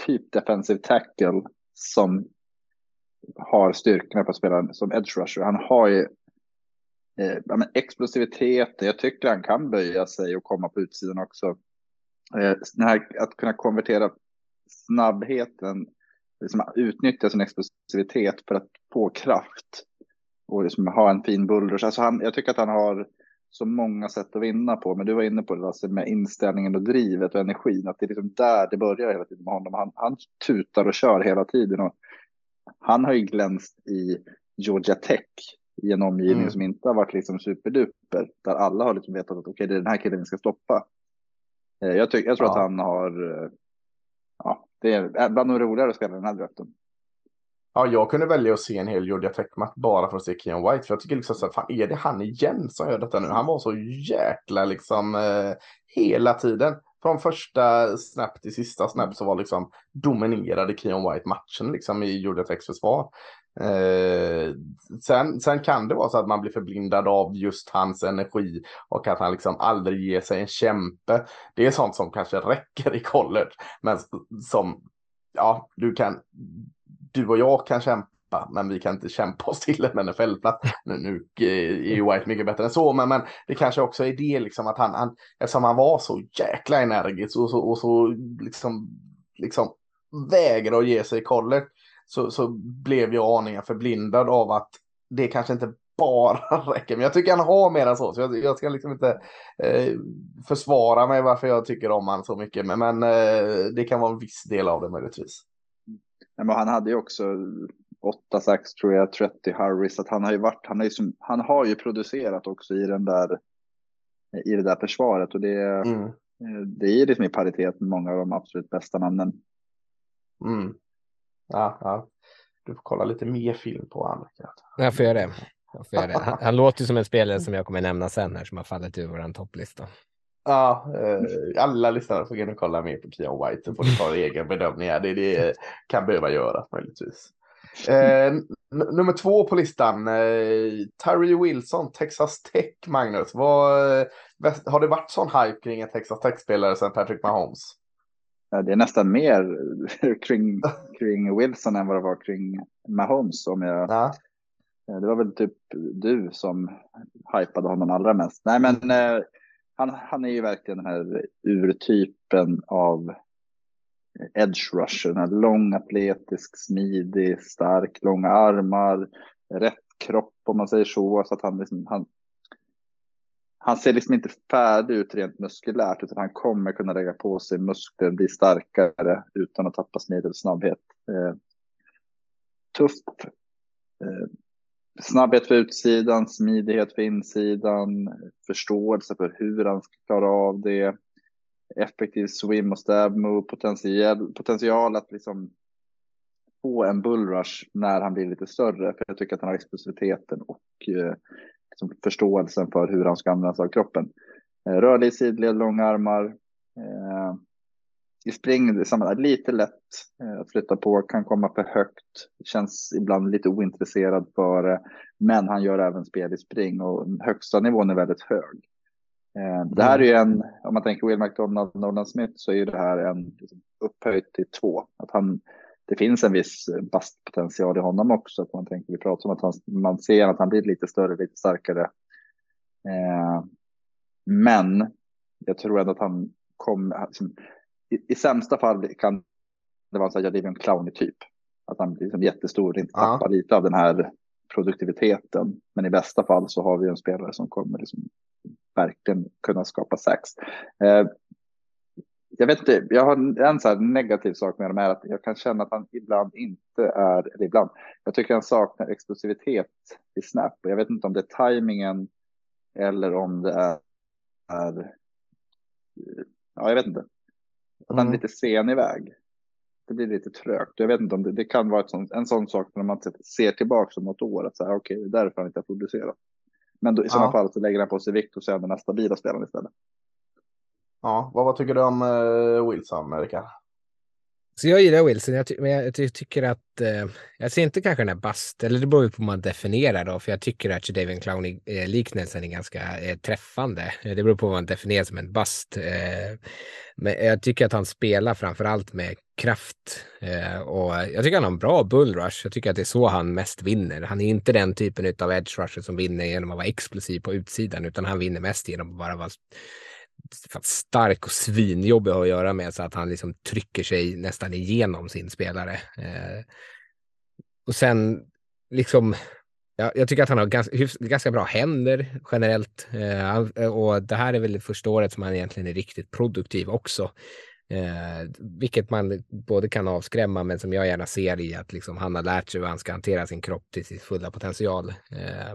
typ defensive tackle som har styrkorna på att spela som edge rusher. Han har ju eh, ja, explosivitet. Jag tycker han kan böja sig och komma på utsidan också. Eh, här, att kunna konvertera snabbheten, liksom utnyttja sin explosivitet för att få kraft och liksom ha en fin bullrush. Alltså han, jag tycker att han har så många sätt att vinna på. Men du var inne på det Lasse, med inställningen och drivet och energin. Att det är liksom där det börjar hela tiden med honom. Han, han tutar och kör hela tiden. Och han har ju glänst i Georgia Tech i en omgivning mm. som inte har varit liksom superduper. Där alla har liksom vetat att okej, okay, det är den här killen vi ska stoppa. Eh, jag, tyck, jag tror ja. att han har, eh, ja, det är bland de roligare spelarna i den här draften. Ja, jag kunde välja att se en hel Georgia Tech-match bara för att se Keon White. För jag tycker liksom så fan är det han igen som gör detta nu? Han var så jäkla liksom eh, hela tiden. Från första snap till sista snap så var liksom dominerade Keon White matchen liksom i Georgia Techs försvar. Eh, sen, sen kan det vara så att man blir förblindad av just hans energi och att han liksom aldrig ger sig en kämpe. Det är sånt som kanske räcker i college, men som ja, du kan du och jag kan kämpa, men vi kan inte kämpa oss till en NFL-plats. Nu, nu eh, är ju White mycket bättre än så, men, men det kanske också är det liksom att han, han eftersom han var så jäkla energisk och så, och så liksom, liksom vägrade att ge sig i college så, så blev jag aningen förblindad av att det kanske inte bara räcker. Men jag tycker han har mer än så. så jag, jag ska liksom inte eh, försvara mig varför jag tycker om han så mycket. Men, men eh, det kan vara en viss del av det möjligtvis. Men han hade ju också 8-6 tror jag, 30 Harris. Att han har ju varit, han, är som, han har ju producerat också i den där i det där försvaret och det, mm. det är liksom i paritet med många av de absolut bästa namnen. Mm. Ja, ja, du får kolla lite mer film på honom. Jag får göra det. Jag får göra det. Han, han låter som en spelare som jag kommer nämna sen här som har fallit ur vår topplista. Ja, eh, alla lyssnare får gå och kolla mer på Keon White och får ta egen bedömning här. Det, det kan behöva göra möjligtvis. Eh, nummer två på listan, eh, Terry Wilson, Texas Tech, Magnus. Vad, eh, har det varit sån hype kring en Texas Tech-spelare sedan Patrick Mahomes? Det är nästan mer kring, kring Wilson än vad det var kring Mahomes. Om jag, ja. Eh, det var väl typ du som hypade honom allra mest. Nej, men eh, han, han är ju verkligen den här urtypen av edge rusher. Den här lång, atletisk, smidig, stark, långa armar, rätt kropp om man säger så. Så att han, liksom, han, han ser liksom inte färdig ut rent muskulärt utan han kommer kunna lägga på sig muskler, bli starkare utan att tappa smidighet snabbhet. Eh, tuff, eh, snabbhet för utsidan, smidighet för insidan, förståelse för hur han ska klara av det, effektiv swim och stab move, potential, potential att liksom få en bullrush när han blir lite större. För jag tycker att han har explosiviteten och eh, liksom förståelsen för hur han ska använda sig av kroppen. Eh, rörlig sidled, långa armar. Eh, i spring, är samma, lite lätt eh, att flytta på, kan komma för högt, känns ibland lite ointresserad för det. Men han gör även spel i spring och högsta nivån är väldigt hög. Eh, det här är ju en, om man tänker Will McDonald, Nolan Smith, så är ju det här en liksom, upphöjt till två. Att han, det finns en viss bastpotential i honom också. Att man tänker, vi pratar om att han, man ser att han blir lite större, lite starkare. Eh, men jag tror ändå att han kommer, liksom, i, i sämsta fall kan det vara en sån här Jadivian Clowny typ. Att han blir liksom jättestor och inte Ja. tappar lite av den här produktiviteten. Men i bästa fall så har vi en spelare som kommer liksom verkligen kunna skapa sex. Eh, jag vet inte, jag har en så här negativ sak med dem är att jag kan känna att han ibland inte är, eller ibland, jag tycker han saknar explosivitet i snap. Jag vet inte om det är tajmingen eller om det är, är ja jag vet inte. Att han är Mm. lite sen iväg. Det blir lite trögt. Jag vet inte om det, det kan vara ett sånt, en sån sak när man ser tillbaka om något år. Att säga okej, det är därför han inte har producerat. Men då, i sådana Ja. fall så lägger han på sig vikt och så är han den här stabila spelaren istället. Ja, vad, vad tycker du om eh, Wilson, Erika? Så jag gillar Wilson, jag men jag, ty- tycker att eh, jag ser inte kanske den här bast, eller det beror ju på hur man definierar då, för jag tycker att David Clowney-liknelsen eh, är ganska eh, träffande. Det beror på vad man definierar som en bast. Eh, men jag tycker att han spelar framför allt med kraft eh, och jag tycker han har en bra bullrush. Jag tycker att det är så han mest vinner. Han är inte den typen av edge rusher som vinner genom att vara explosiv på utsidan, utan han vinner mest genom att bara vara stark och svinjobbig att göra med så att han liksom trycker sig nästan igenom sin spelare. Eh, och sen liksom, ja, jag tycker att han har ganska, ganska bra händer generellt. Eh, eh, och det här är väl första året som han egentligen är riktigt produktiv också. Eh, vilket man både kan avskrämma men som jag gärna ser i att liksom han har lärt sig hur han ska hantera sin kropp till sin fulla potential. Eh,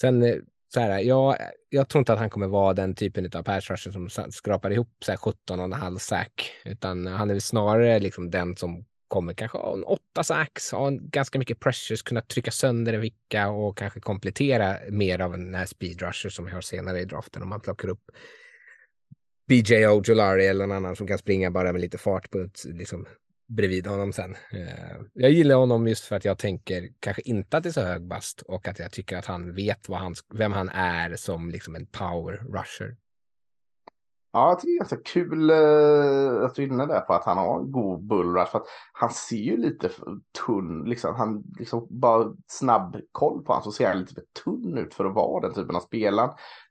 sen eh, så här, jag, jag tror inte att han kommer vara den typen av pass rusher som skrapar ihop så här 17 och en halv sack, utan han är väl snarare liksom den som kommer kanske ha en åtta sacks, ha en ganska mycket pressures, kunna trycka sönder en vicka och kanske komplettera mer av en speedrusher speed rusher som vi har senare i draften om man plockar upp BJ Ojolari eller någon annan som kan springa bara med lite fart på ett, liksom, bredvid honom sen. Eh, jag gillar honom just för att jag tänker kanske inte att det är så hög bast och att jag tycker att han vet vad han, vem han är som liksom en power rusher. Ja, jag tycker det är ganska kul eh, att du är inne där på att han har en god bullrush. För att han ser ju lite tunn, liksom, han liksom bara snabb koll på honom så ser han lite för tunn ut för att vara den typen av spelare.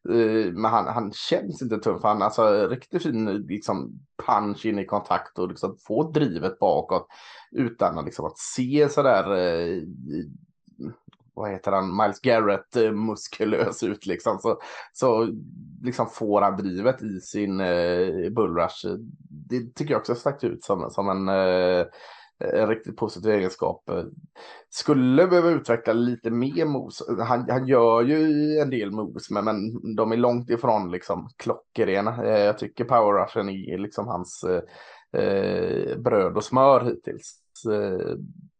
Eh, men han, han känns inte tunn för han har alltså riktigt fin liksom, punch in i kontakt och liksom få drivet bakåt utan att, liksom, att se sådär eh, vad heter han, Miles Garrett eh, muskulös ut liksom. Så, så liksom får han drivet i sin eh, bullrush. Det tycker jag också har stack ut som, som en, eh, en riktigt positiv egenskap. Skulle behöva utveckla lite mer moves. Han, han gör ju en del moves, men, men de är långt ifrån liksom klockrena. Eh, jag tycker power rushen är liksom hans eh, eh, bröd och smör hittills. Eh,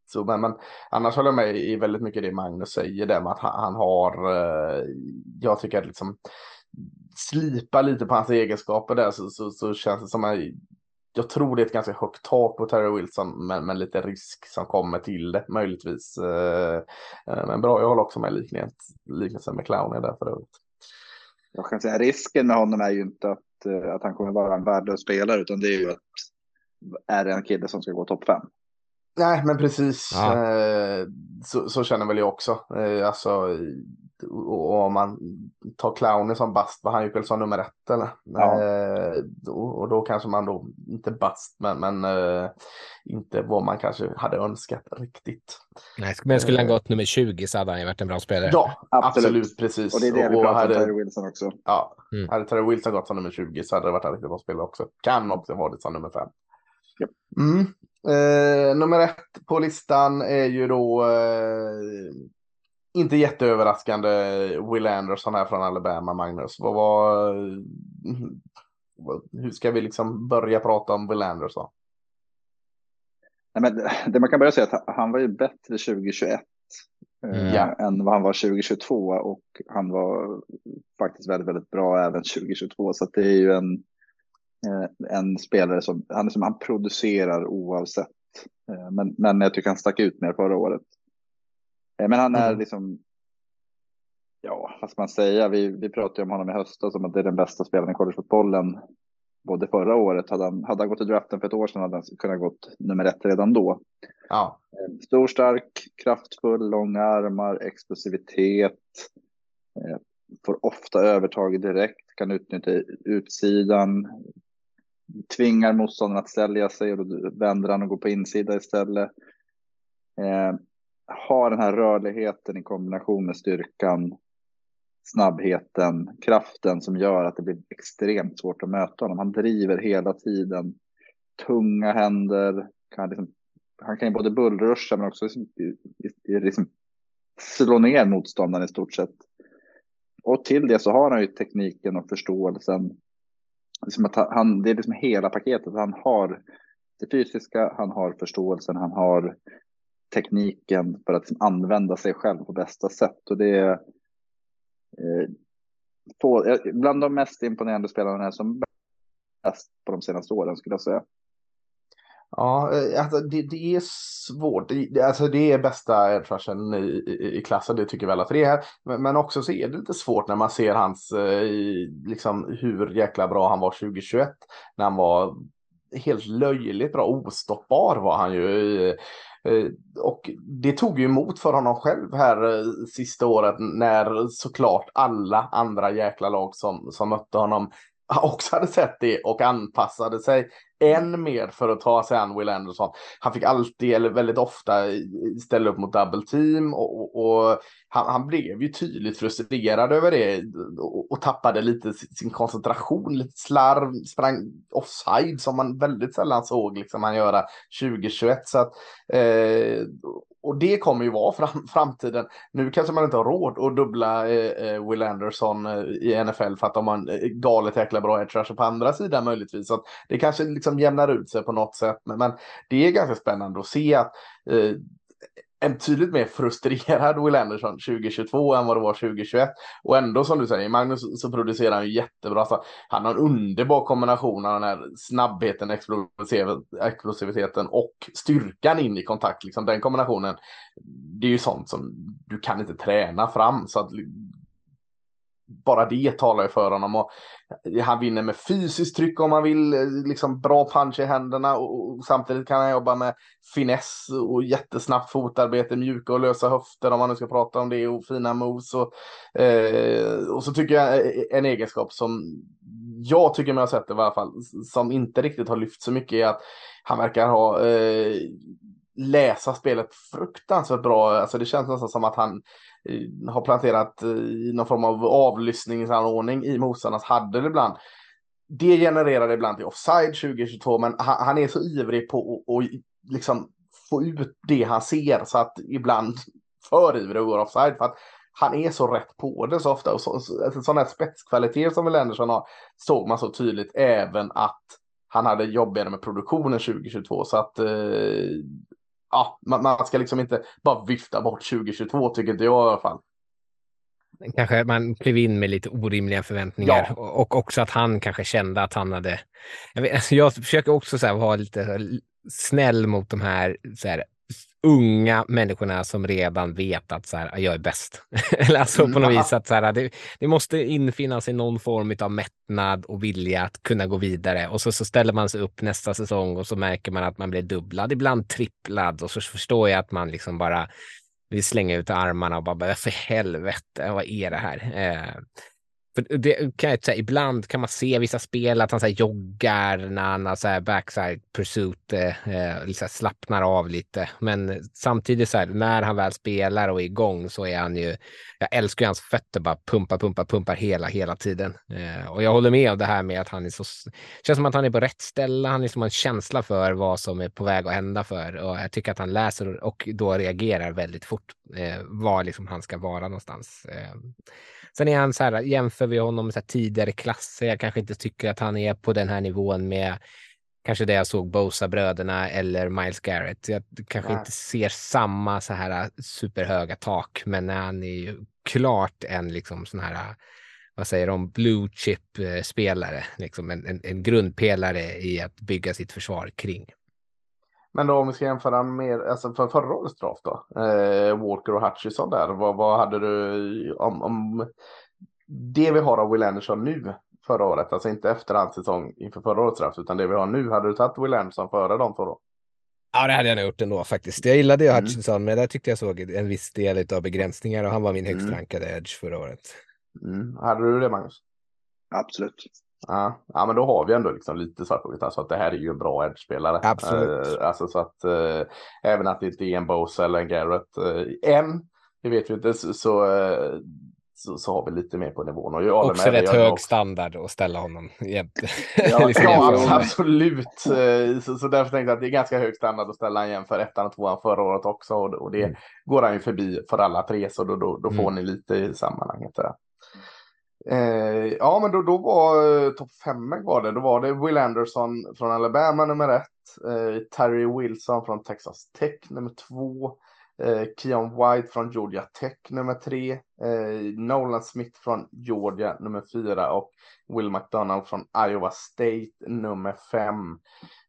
så, men, men annars håller jag med i väldigt mycket det Magnus säger där med att han, han har, eh, jag tycker att liksom slipa lite på hans egenskaper där så, så, så känns det som att jag tror det är ett ganska högt tak på Terry Wilson men, men lite risk som kommer till det möjligtvis. Eh, eh men bra, jag håller också med liknelsen, liknelsen med clownen där för övrigt. Jag kan säga risken med honom är ju inte att, eh, att han kommer vara en värdelös spelare utan det är ju att är det en kille som ska gå topp fem. Nej, men precis. Ja. Eh, så, så känner väl jag också. Eh, alltså, och, och om man tar clownen som bast, var han ju väl som nummer ett eller? Ja. Eh, då, och då kanske man då, inte bast, men, men eh, inte vad man kanske hade önskat riktigt. Nej, men skulle han gått nummer 20 så hade han ju varit en bra spelare. Ja, absolut, Absolut. precis. Och det är det vi och pratar om Terry Wilson också. ja, Mm. hade Terry Wilson gått som nummer 20 så hade det varit en riktigt bra spelare också. Kan också vara det som nummer fem. Japp. Mm. Eh, nummer ett på listan är ju då eh, inte jätteöverraskande Will Anderson här från Alabama, Magnus. Vad var, vad- hur ska vi liksom börja prata om Will Anderson? Nej, men det man kan börja säga är att han var ju bättre 2021 eh, Mm. Ja. än vad han var 2022 och han var faktiskt väldigt, väldigt bra även 2022. Så att det är ju en, eh, en spelare som han, liksom, han producerar oavsett. Eh, men, men jag tycker han stack ut mer förra året. Eh, men han är Mm. liksom, ja, vad ska man säga? Vi, vi pratade om honom i höstas som att det är den bästa spelaren i collegefotbollen. Både förra året, hade han, hade han gått i draften för ett år sedan hade han kunnat gått nummer ett redan då. Ja, Stor, stark, kraftfull, långa armar, explosivitet. Eh, får ofta övertag direkt, kan utnyttja utsidan. Tvingar motståndaren att sälja sig och då vänder han och går på insida istället. Eh, har den här rörligheten i kombination med styrkan, snabbheten, kraften som gör att det blir extremt svårt att möta honom. Han driver hela tiden. Tunga händer, kan liksom han kan ju både bullruscha men också liksom, liksom slå ner motståndaren i stort sett. Och till det så har han ju tekniken och förståelsen. Liksom att han- det är liksom hela paketet. Han har det fysiska, han har förståelsen, han har tekniken för att liksom använda sig själv på bästa sätt. Och det är eh, på, eh, bland de mest imponerande spelarna som bäst på de senaste åren skulle jag säga. Ja, eh, alltså det, det är svårt. Det, alltså det är bästa edge i, i, i klassen, det tycker väl att det är. Men, men också så är det lite svårt när man ser hans, eh, liksom hur jäkla bra han var 2021. När han var helt löjligt bra, ostoppbar var han ju. Eh, och det tog ju emot för honom själv här sista året när såklart alla andra jäkla lag som, som mötte honom också hade sett det och anpassade sig än mer för att ta sig an Will Anderson. Han fick alltid, eller väldigt ofta, ställa upp mot double team och, och, och han, han blev ju tydligt frustrerad över det och, och tappade lite sin sin koncentration, lite slarv, sprang offside som man väldigt sällan såg liksom han göra 2021. Så att, eh, och det kommer ju vara fram, framtiden. Nu kanske man inte har råd att dubbla eh, eh Will Anderson eh, i NFL för att de har en eh, galet jäkla bra edge rusher på andra sidan möjligtvis. Så att det kanske liksom jämnar ut sig på något sätt. Men, men det är ganska spännande att se att eh, en tydligt mer frustrerad Will Anderson 2022 än vad det var 2021. Och ändå som du säger, Magnus så producerar han ju jättebra. Så han har en underbar kombination av den här snabbheten, explosiviteten och styrkan in i kontakt. Liksom den kombinationen, det är ju sånt som du kan inte träna fram. Så att bara det talar ju för honom. Och han vinner med fysiskt tryck om han vill, eh, liksom bra punch i händerna och, och samtidigt kan han jobba med finess och jättesnabbt fotarbete, mjuka och lösa höfter om man nu ska prata om det och fina moves. Och, eh, och så tycker jag eh, eh, en egenskap som jag tycker mig ha sett i alla fall, som inte riktigt har lyft så mycket är att han verkar ha eh, läsa spelet fruktansvärt bra. Alltså det känns nästan som att han Eh, har planterat eh, i någon form av avlyssningsanordning i motståndarnas hade det ibland. Det genererar ibland till offside 2022, men han, han är så ivrig på att liksom få ut det han ser så att ibland för ivrig och går offside för att han är så rätt på det så ofta och så, så, alltså, sådana här spetskvaliteter som Will har såg man så tydligt även att han hade jobbigare med produktionen 2022 så att eh, ja, man, man ska liksom inte bara vifta bort 2022 tycker inte jag i alla fall. Kanske man klev in med lite orimliga förväntningar Ja. och, också att han kanske kände att han hade. Jag, vet, alltså jag försöker också så här vara lite snäll mot de här, så här unga människorna som redan vet att så här, jag är bäst. Eller alltså på något Mm. vis att så här, det, det måste infinna sig någon form av mättnad och vilja att kunna gå vidare. Och så, så ställer man sig upp nästa säsong och så märker man att man blir dubblad, ibland tripplad och så förstår jag att man liksom bara vill slänga ut armarna och bara, bara för helvete, vad är det här? Eh, för det kan jag säga, ibland kan man se vissa spel att han så här, joggar när han har så här, backside pursuit, eh, liksom slappnar av lite. Men samtidigt så här, när han väl spelar och är igång så är han ju, jag älskar ju hans fötter, bara pumpar, pumpar, pumpar hela, hela tiden. Eh, och jag håller med om det här med att han är så, känns som att han är på rätt ställe, han är som har en känsla för vad som är på väg att hända för. Och jag tycker att han läser och då reagerar väldigt fort eh, var liksom han ska vara någonstans. Eh, Sen är han så här, jämför vi honom med så tidigare klasser, jag kanske inte tycker att han är på den här nivån med kanske det jag såg Bosa-bröderna eller Miles Garrett. Jag kanske Nej. inte ser samma så här superhöga tak, men han är ju klart en liksom sån här vad säger de, blue chip eh, liksom en, en, en grundpelare i att bygga sitt försvar kring. Men då om vi ska jämföra med, alltså för förra årets draft då, eh, Walker och Hutchison där, vad, vad hade du om, om det vi har av Will Anderson nu förra året, alltså inte efterhandssäsong inför förra årets draft, utan det vi har nu, hade du tagit Will Anderson före de två då? Ja, det hade jag nog gjort ändå faktiskt. Jag gillade ju mm. Hutchinson, men där tyckte jag såg en viss del av begränsningar och han var min högst mm. rankade edge förra året. Mm. Hade du det, Magnus? Absolut. Ja, ja, men då har vi ändå liksom lite svart på alltså att det här är ju en bra edge-spelare. Absolut. Uh, alltså så att uh, även att det inte är en Bose eller en Garrett uh, än, det vet vi inte, så, så så, så har vi lite mer på nivån. Och jag också rätt hög också. standard att ställa honom jämte. Ja, liksom ja absolut. Eh, så, så därför tänkte jag att det är ganska hög standard att ställa honom jämför ettan och tvåan förra året också. Och, och det mm. går han ju förbi för alla tre, så då, då, då får mm. ni lite i sammanhanget. Där. Eh, ja, men då, då var eh, topp fem var det. Då var det Will Anderson från Alabama nummer ett. Eh, Terry Wilson från Texas Tech nummer två. Eh, Keon White från Georgia Tech nummer tre. Eh, Nolan Smith från Georgia nummer fyra och Will McDonald från Iowa State nummer fem.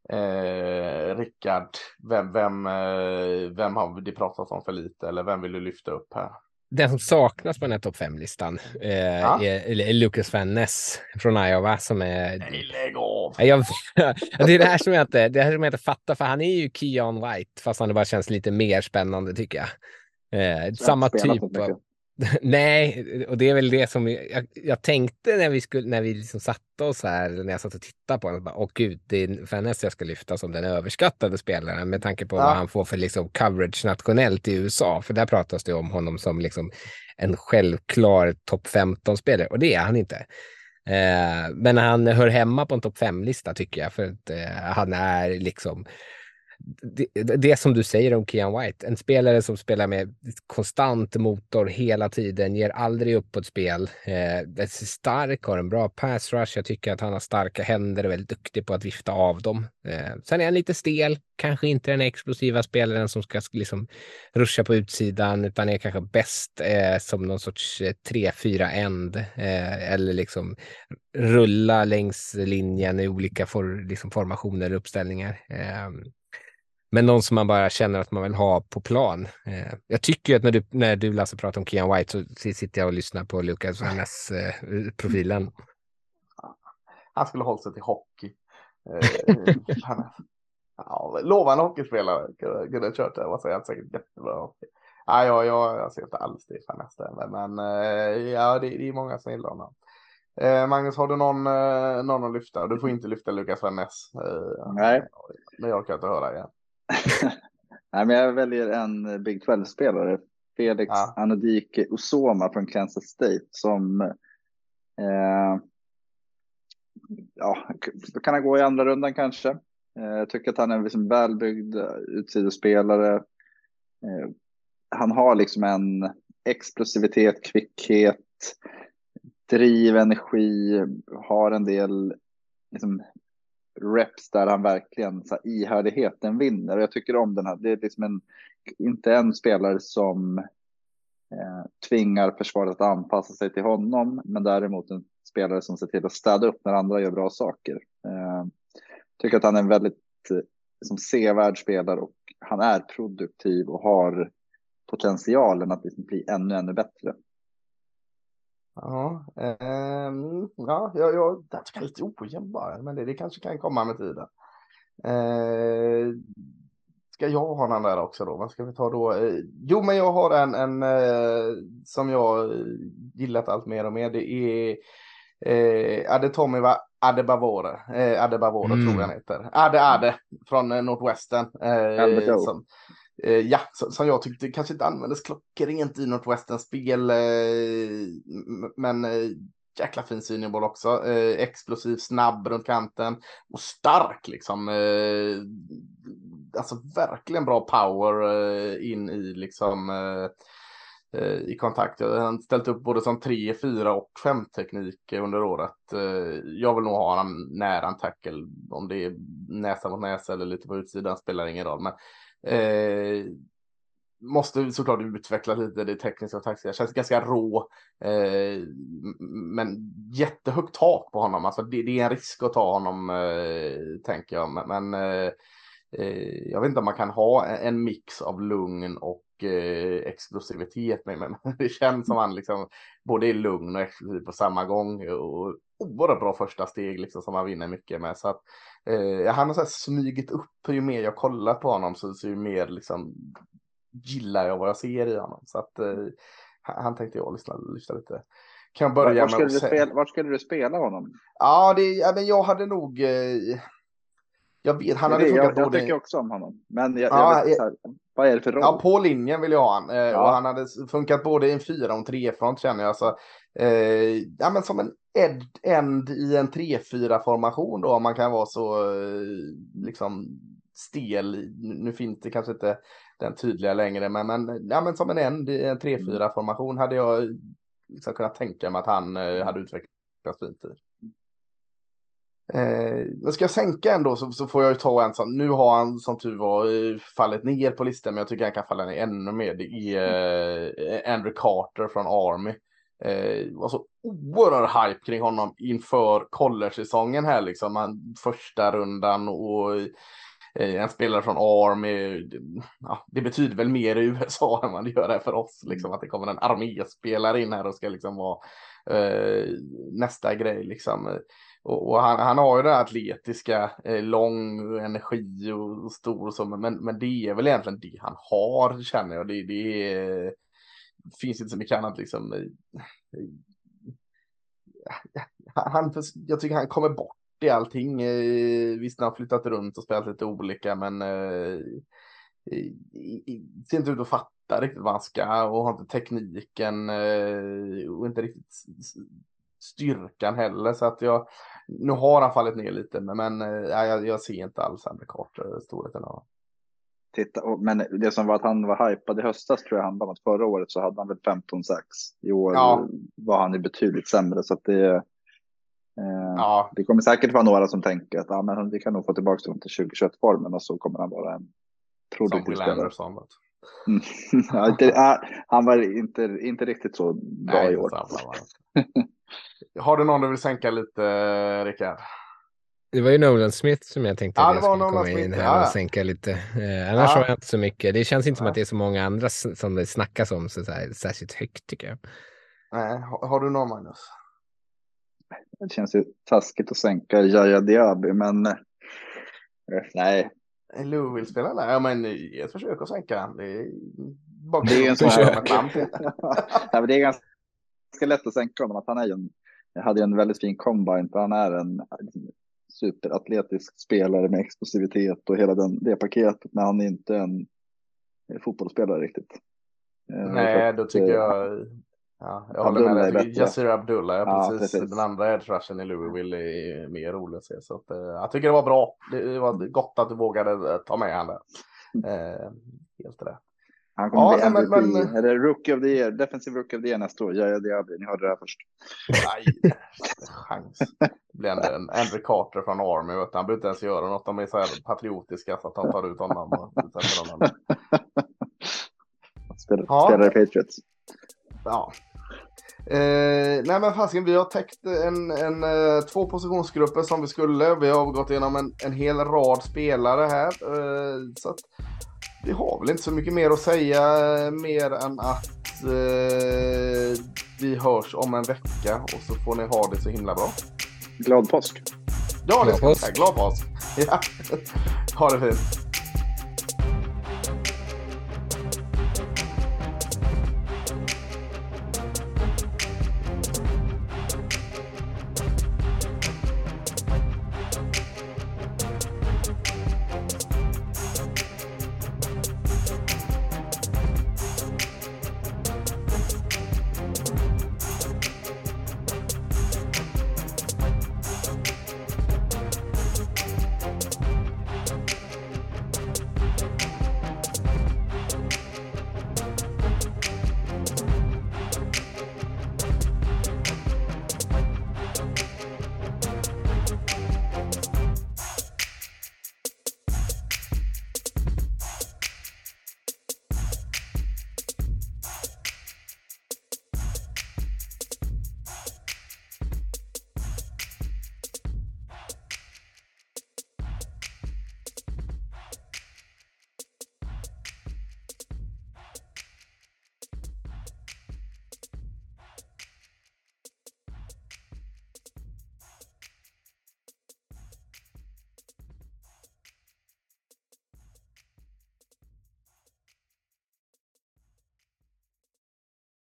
Eh, Rickard, vem, vem, eh, vem har det pratat om för lite eller vem vill du lyfta upp här? Den som saknas på den här topp fem-listan eh, ja. är, är Lucas Van Ness från Iowa som är... Nej, lägg av! Jag, det är det här som jag inte, det här som jag inte fattar, för han är ju Keon White, fast han bara känns lite mer spännande tycker jag. Eh, samma typ av... Nej, och det är väl det som jag, jag tänkte när vi, skulle, när vi liksom satte oss här, när jag satt och tittade på honom. Åh gud, det är Fernez jag ska lyfta som den överskattade spelaren med tanke på ja. vad han får för liksom coverage nationellt i USA. För där pratas det om honom som liksom en självklar topp 15-spelare och det är han inte. Eh, men han hör hemma på en topp 5-lista tycker jag, för att eh, han är liksom det, det som du säger om Kian White, en spelare som spelar med konstant motor hela tiden, ger aldrig upp på ett spel. Eh, är stark, har en bra pass rush. Jag tycker att han har starka händer och är väldigt duktig på att vifta av dem. Eh, sen är han lite stel, kanske inte den explosiva spelaren som ska liksom ruscha på utsidan, utan är kanske bäst eh, som någon sorts eh, 3-4-end. eh, eller liksom rulla längs linjen i olika for, liksom formationer och uppställningar. Ehm, men någon som man bara känner att man vill ha på plan. Eh, jag tycker att när du, när du Lasse pratar om Kian White så sitter jag och lyssnar på Lukas Vannes eh, profilen. Han skulle hållit sig till hockey. Eh, ja, lovande hockeyspelare. Kunde ha kört det. Vad säger jag? Säkert jättebra hockey. Ja, jag, jag, jag ser inte alls det Vannes men, men eh, ja, det, det är många som gillar honom. Eh, Magnus, har du någon, eh, någon att lyfta? Du får inte lyfta Lukas Vannes. Eh, Nej. Men jag kan inte höra igen. Nej, men jag väljer en Big 12-spelare. Felix ja. Anodike Osoma från Kansas State som eh, ja, kan han gå i andra rundan kanske. Eh, jag tycker att han är en liksom välbyggd utsidespelare. Eh, han har liksom en explosivitet, kvickhet, driv, energi, har en del liksom, reps där han verkligen så här, ihärdigheten vinner. Och jag tycker om den här. Det är liksom en, inte en spelare som eh, tvingar försvaret att anpassa sig till honom, men däremot en spelare som ser till att städa upp när andra gör bra saker. Eh, tycker att han är en väldigt liksom, sevärd spelare och han är produktiv och har potentialen att liksom bli ännu, ännu bättre. Ja, eh, ja, jag, jag, jag tycker lite ojämn bara, men det, det kanske kan komma med tiden. Eh, ska jag ha den där också då? Vad ska vi ta då? Eh, jo, men jag har en, en eh, som jag gillat allt mer och mer. Det är eh, Adetomiva Adebavore. Eh, Adebavore mm. tror jag han heter. Ade Ade från eh, Northwestern. Eh, som, eh, Eh, ja, som jag tyckte kanske inte användes klockrent i något westernspel, eh, men eh, jäkla fin syneboll också. Eh, explosiv, snabb runt kanten och stark liksom. Eh, alltså verkligen bra power eh, in i liksom i kontakt. Han har ställt upp både som 3, 4 och 5 teknik under året. Jag vill nog ha honom nära en tackle om det är näsa mot näsa eller lite på utsidan spelar ingen roll. Men Eh, måste såklart utveckla lite det tekniska och taktiska. Känns ganska rå. Eh, men jättehögt tak på honom. Alltså det, det är en risk att ta honom, eh, tänker jag. Men, men eh, eh jag vet inte om man kan ha en mix av lugn och eh, explosivitet. Men, men det känns som han liksom både är lugn och explosiv på samma gång. Och oerhört bra första steg liksom som han vinner mycket med. Så att, eh, han har så här smygit upp ju mer jag kollat på honom så, så ju mer liksom gillar jag vad jag ser i honom. Så att eh, han tänkte jag lyssna, lyssna lite. Kan jag börja var, var med säga... Spela, var skulle du spela honom? Ja, det, ja men jag hade nog... Eh, jag vet, han hade funkat jag, jag tycker också om honom. Men jag, ja, jag vet, här, vad är det för roll? Ja, på linjen vill jag ha han. Eh, ja. Och han hade funkat både i en fyra och en trefront känner jag. Så, eh, ja, men som en ed, end i en 3-4 formation då, om man kan vara så eh, liksom stel. Nu finns det kanske inte den tydliga längre, men, men, ja, men som en end i en 3-4 mm. formation hade jag liksom kunnat tänka mig att han eh, hade utvecklats fint i. Eh, ska jag sänka ändå så, så får jag ju ta en sån. Nu har han som tur var fallit ner på listan, men jag tycker han kan falla ner ännu mer. Det är eh, Andrew Carter från Army. Eh, var så oerhörd hype kring honom inför college-säsongen här liksom. Han, första rundan och eh, en spelare från Army. Ja, det betyder väl mer i USA än vad det gör här för oss. Liksom, att det kommer en arméspelare in här och ska liksom vara eh, nästa grej liksom. Och, och han, han, har ju det atletiska, eh, lång energi och stor så, men, men det är väl egentligen det han har känner jag. Det, det är, finns inte så mycket annat liksom. Han, jag tycker han kommer bort i allting. Eh, visst, han har flyttat runt och spelat lite olika, men eh, ser inte ut att fatta riktigt vad han ska och har inte tekniken eh, och inte riktigt styrkan heller. Så att jag, nu har han fallit ner lite, men, men eh, jag, jag ser inte alls Andrew Carter eh, storheten av Titta, men det som var att han var hypad i höstas tror jag handlade om att förra året så hade han väl 15 sax. I år ja. var han ju betydligt sämre så att det. Eh, ja. Det kommer säkert vara några som tänker att ah, men vi kan nog få tillbaka honom till 2021 formen och så kommer han vara en produktiv spelare. Mm. ja, inte, han var inte, inte riktigt så bra Nej, i år. Har du någon du vill sänka lite, Rickard? Det var ju Nolan Smith som jag tänkte ja, att jag skulle komma Smith, in här ja. och sänka lite. Eh, annars ja. har jag inte så mycket. Det känns inte som att det är så många andra som det snackas om så, så här, särskilt högt tycker jag. Nej, har, har du någon Magnus? Det känns ju taskigt att sänka Jaja Diaby, men eh, nej. Lou vill spela där? Ja, men ett försök att sänka. Det är, bara det är en sån här... ja, det är ganska lätt att sänka honom. Att han är ju en, hade en väldigt fin combine, för han är en superatletisk spelare med explosivitet och hela den, det paketet. Men han är inte en fotbollsspelare riktigt. Eh, Nej, då tycker jag. Ja, jag håller med dig. Yassir Abdullah, ja, ja, precis. precis. Den andra edge rushen i Louisville är mer rolig att se. Så att, eh, jag tycker det var bra. Det var gott att du vågade ta med han där. Eh, helt rätt. Han kommer ja, bli MVP, men, eller Rookie of the Year, Defensive Rookie of the Year nästa år. Ja, det blir, ni hörde det här först. Nej, chans. Det blir en, en Andrew Carter från Army, vet han behöver inte ens göra något. De är så här patriotiska så att han tar ut honom och honom. Spelar, ja. spelar i Patriots. Ja. Eh, nej men fasiken, vi har täckt en, en, en, två positionsgrupper som vi skulle. Vi har gått igenom en, en hel rad spelare här. Eh, så att vi har väl inte så mycket mer att säga mer än att eh, vi hörs om en vecka och så får ni ha det så himla bra. Glad påsk! Ja, det ska jag säga. Glad påsk! Ja. ha det fint!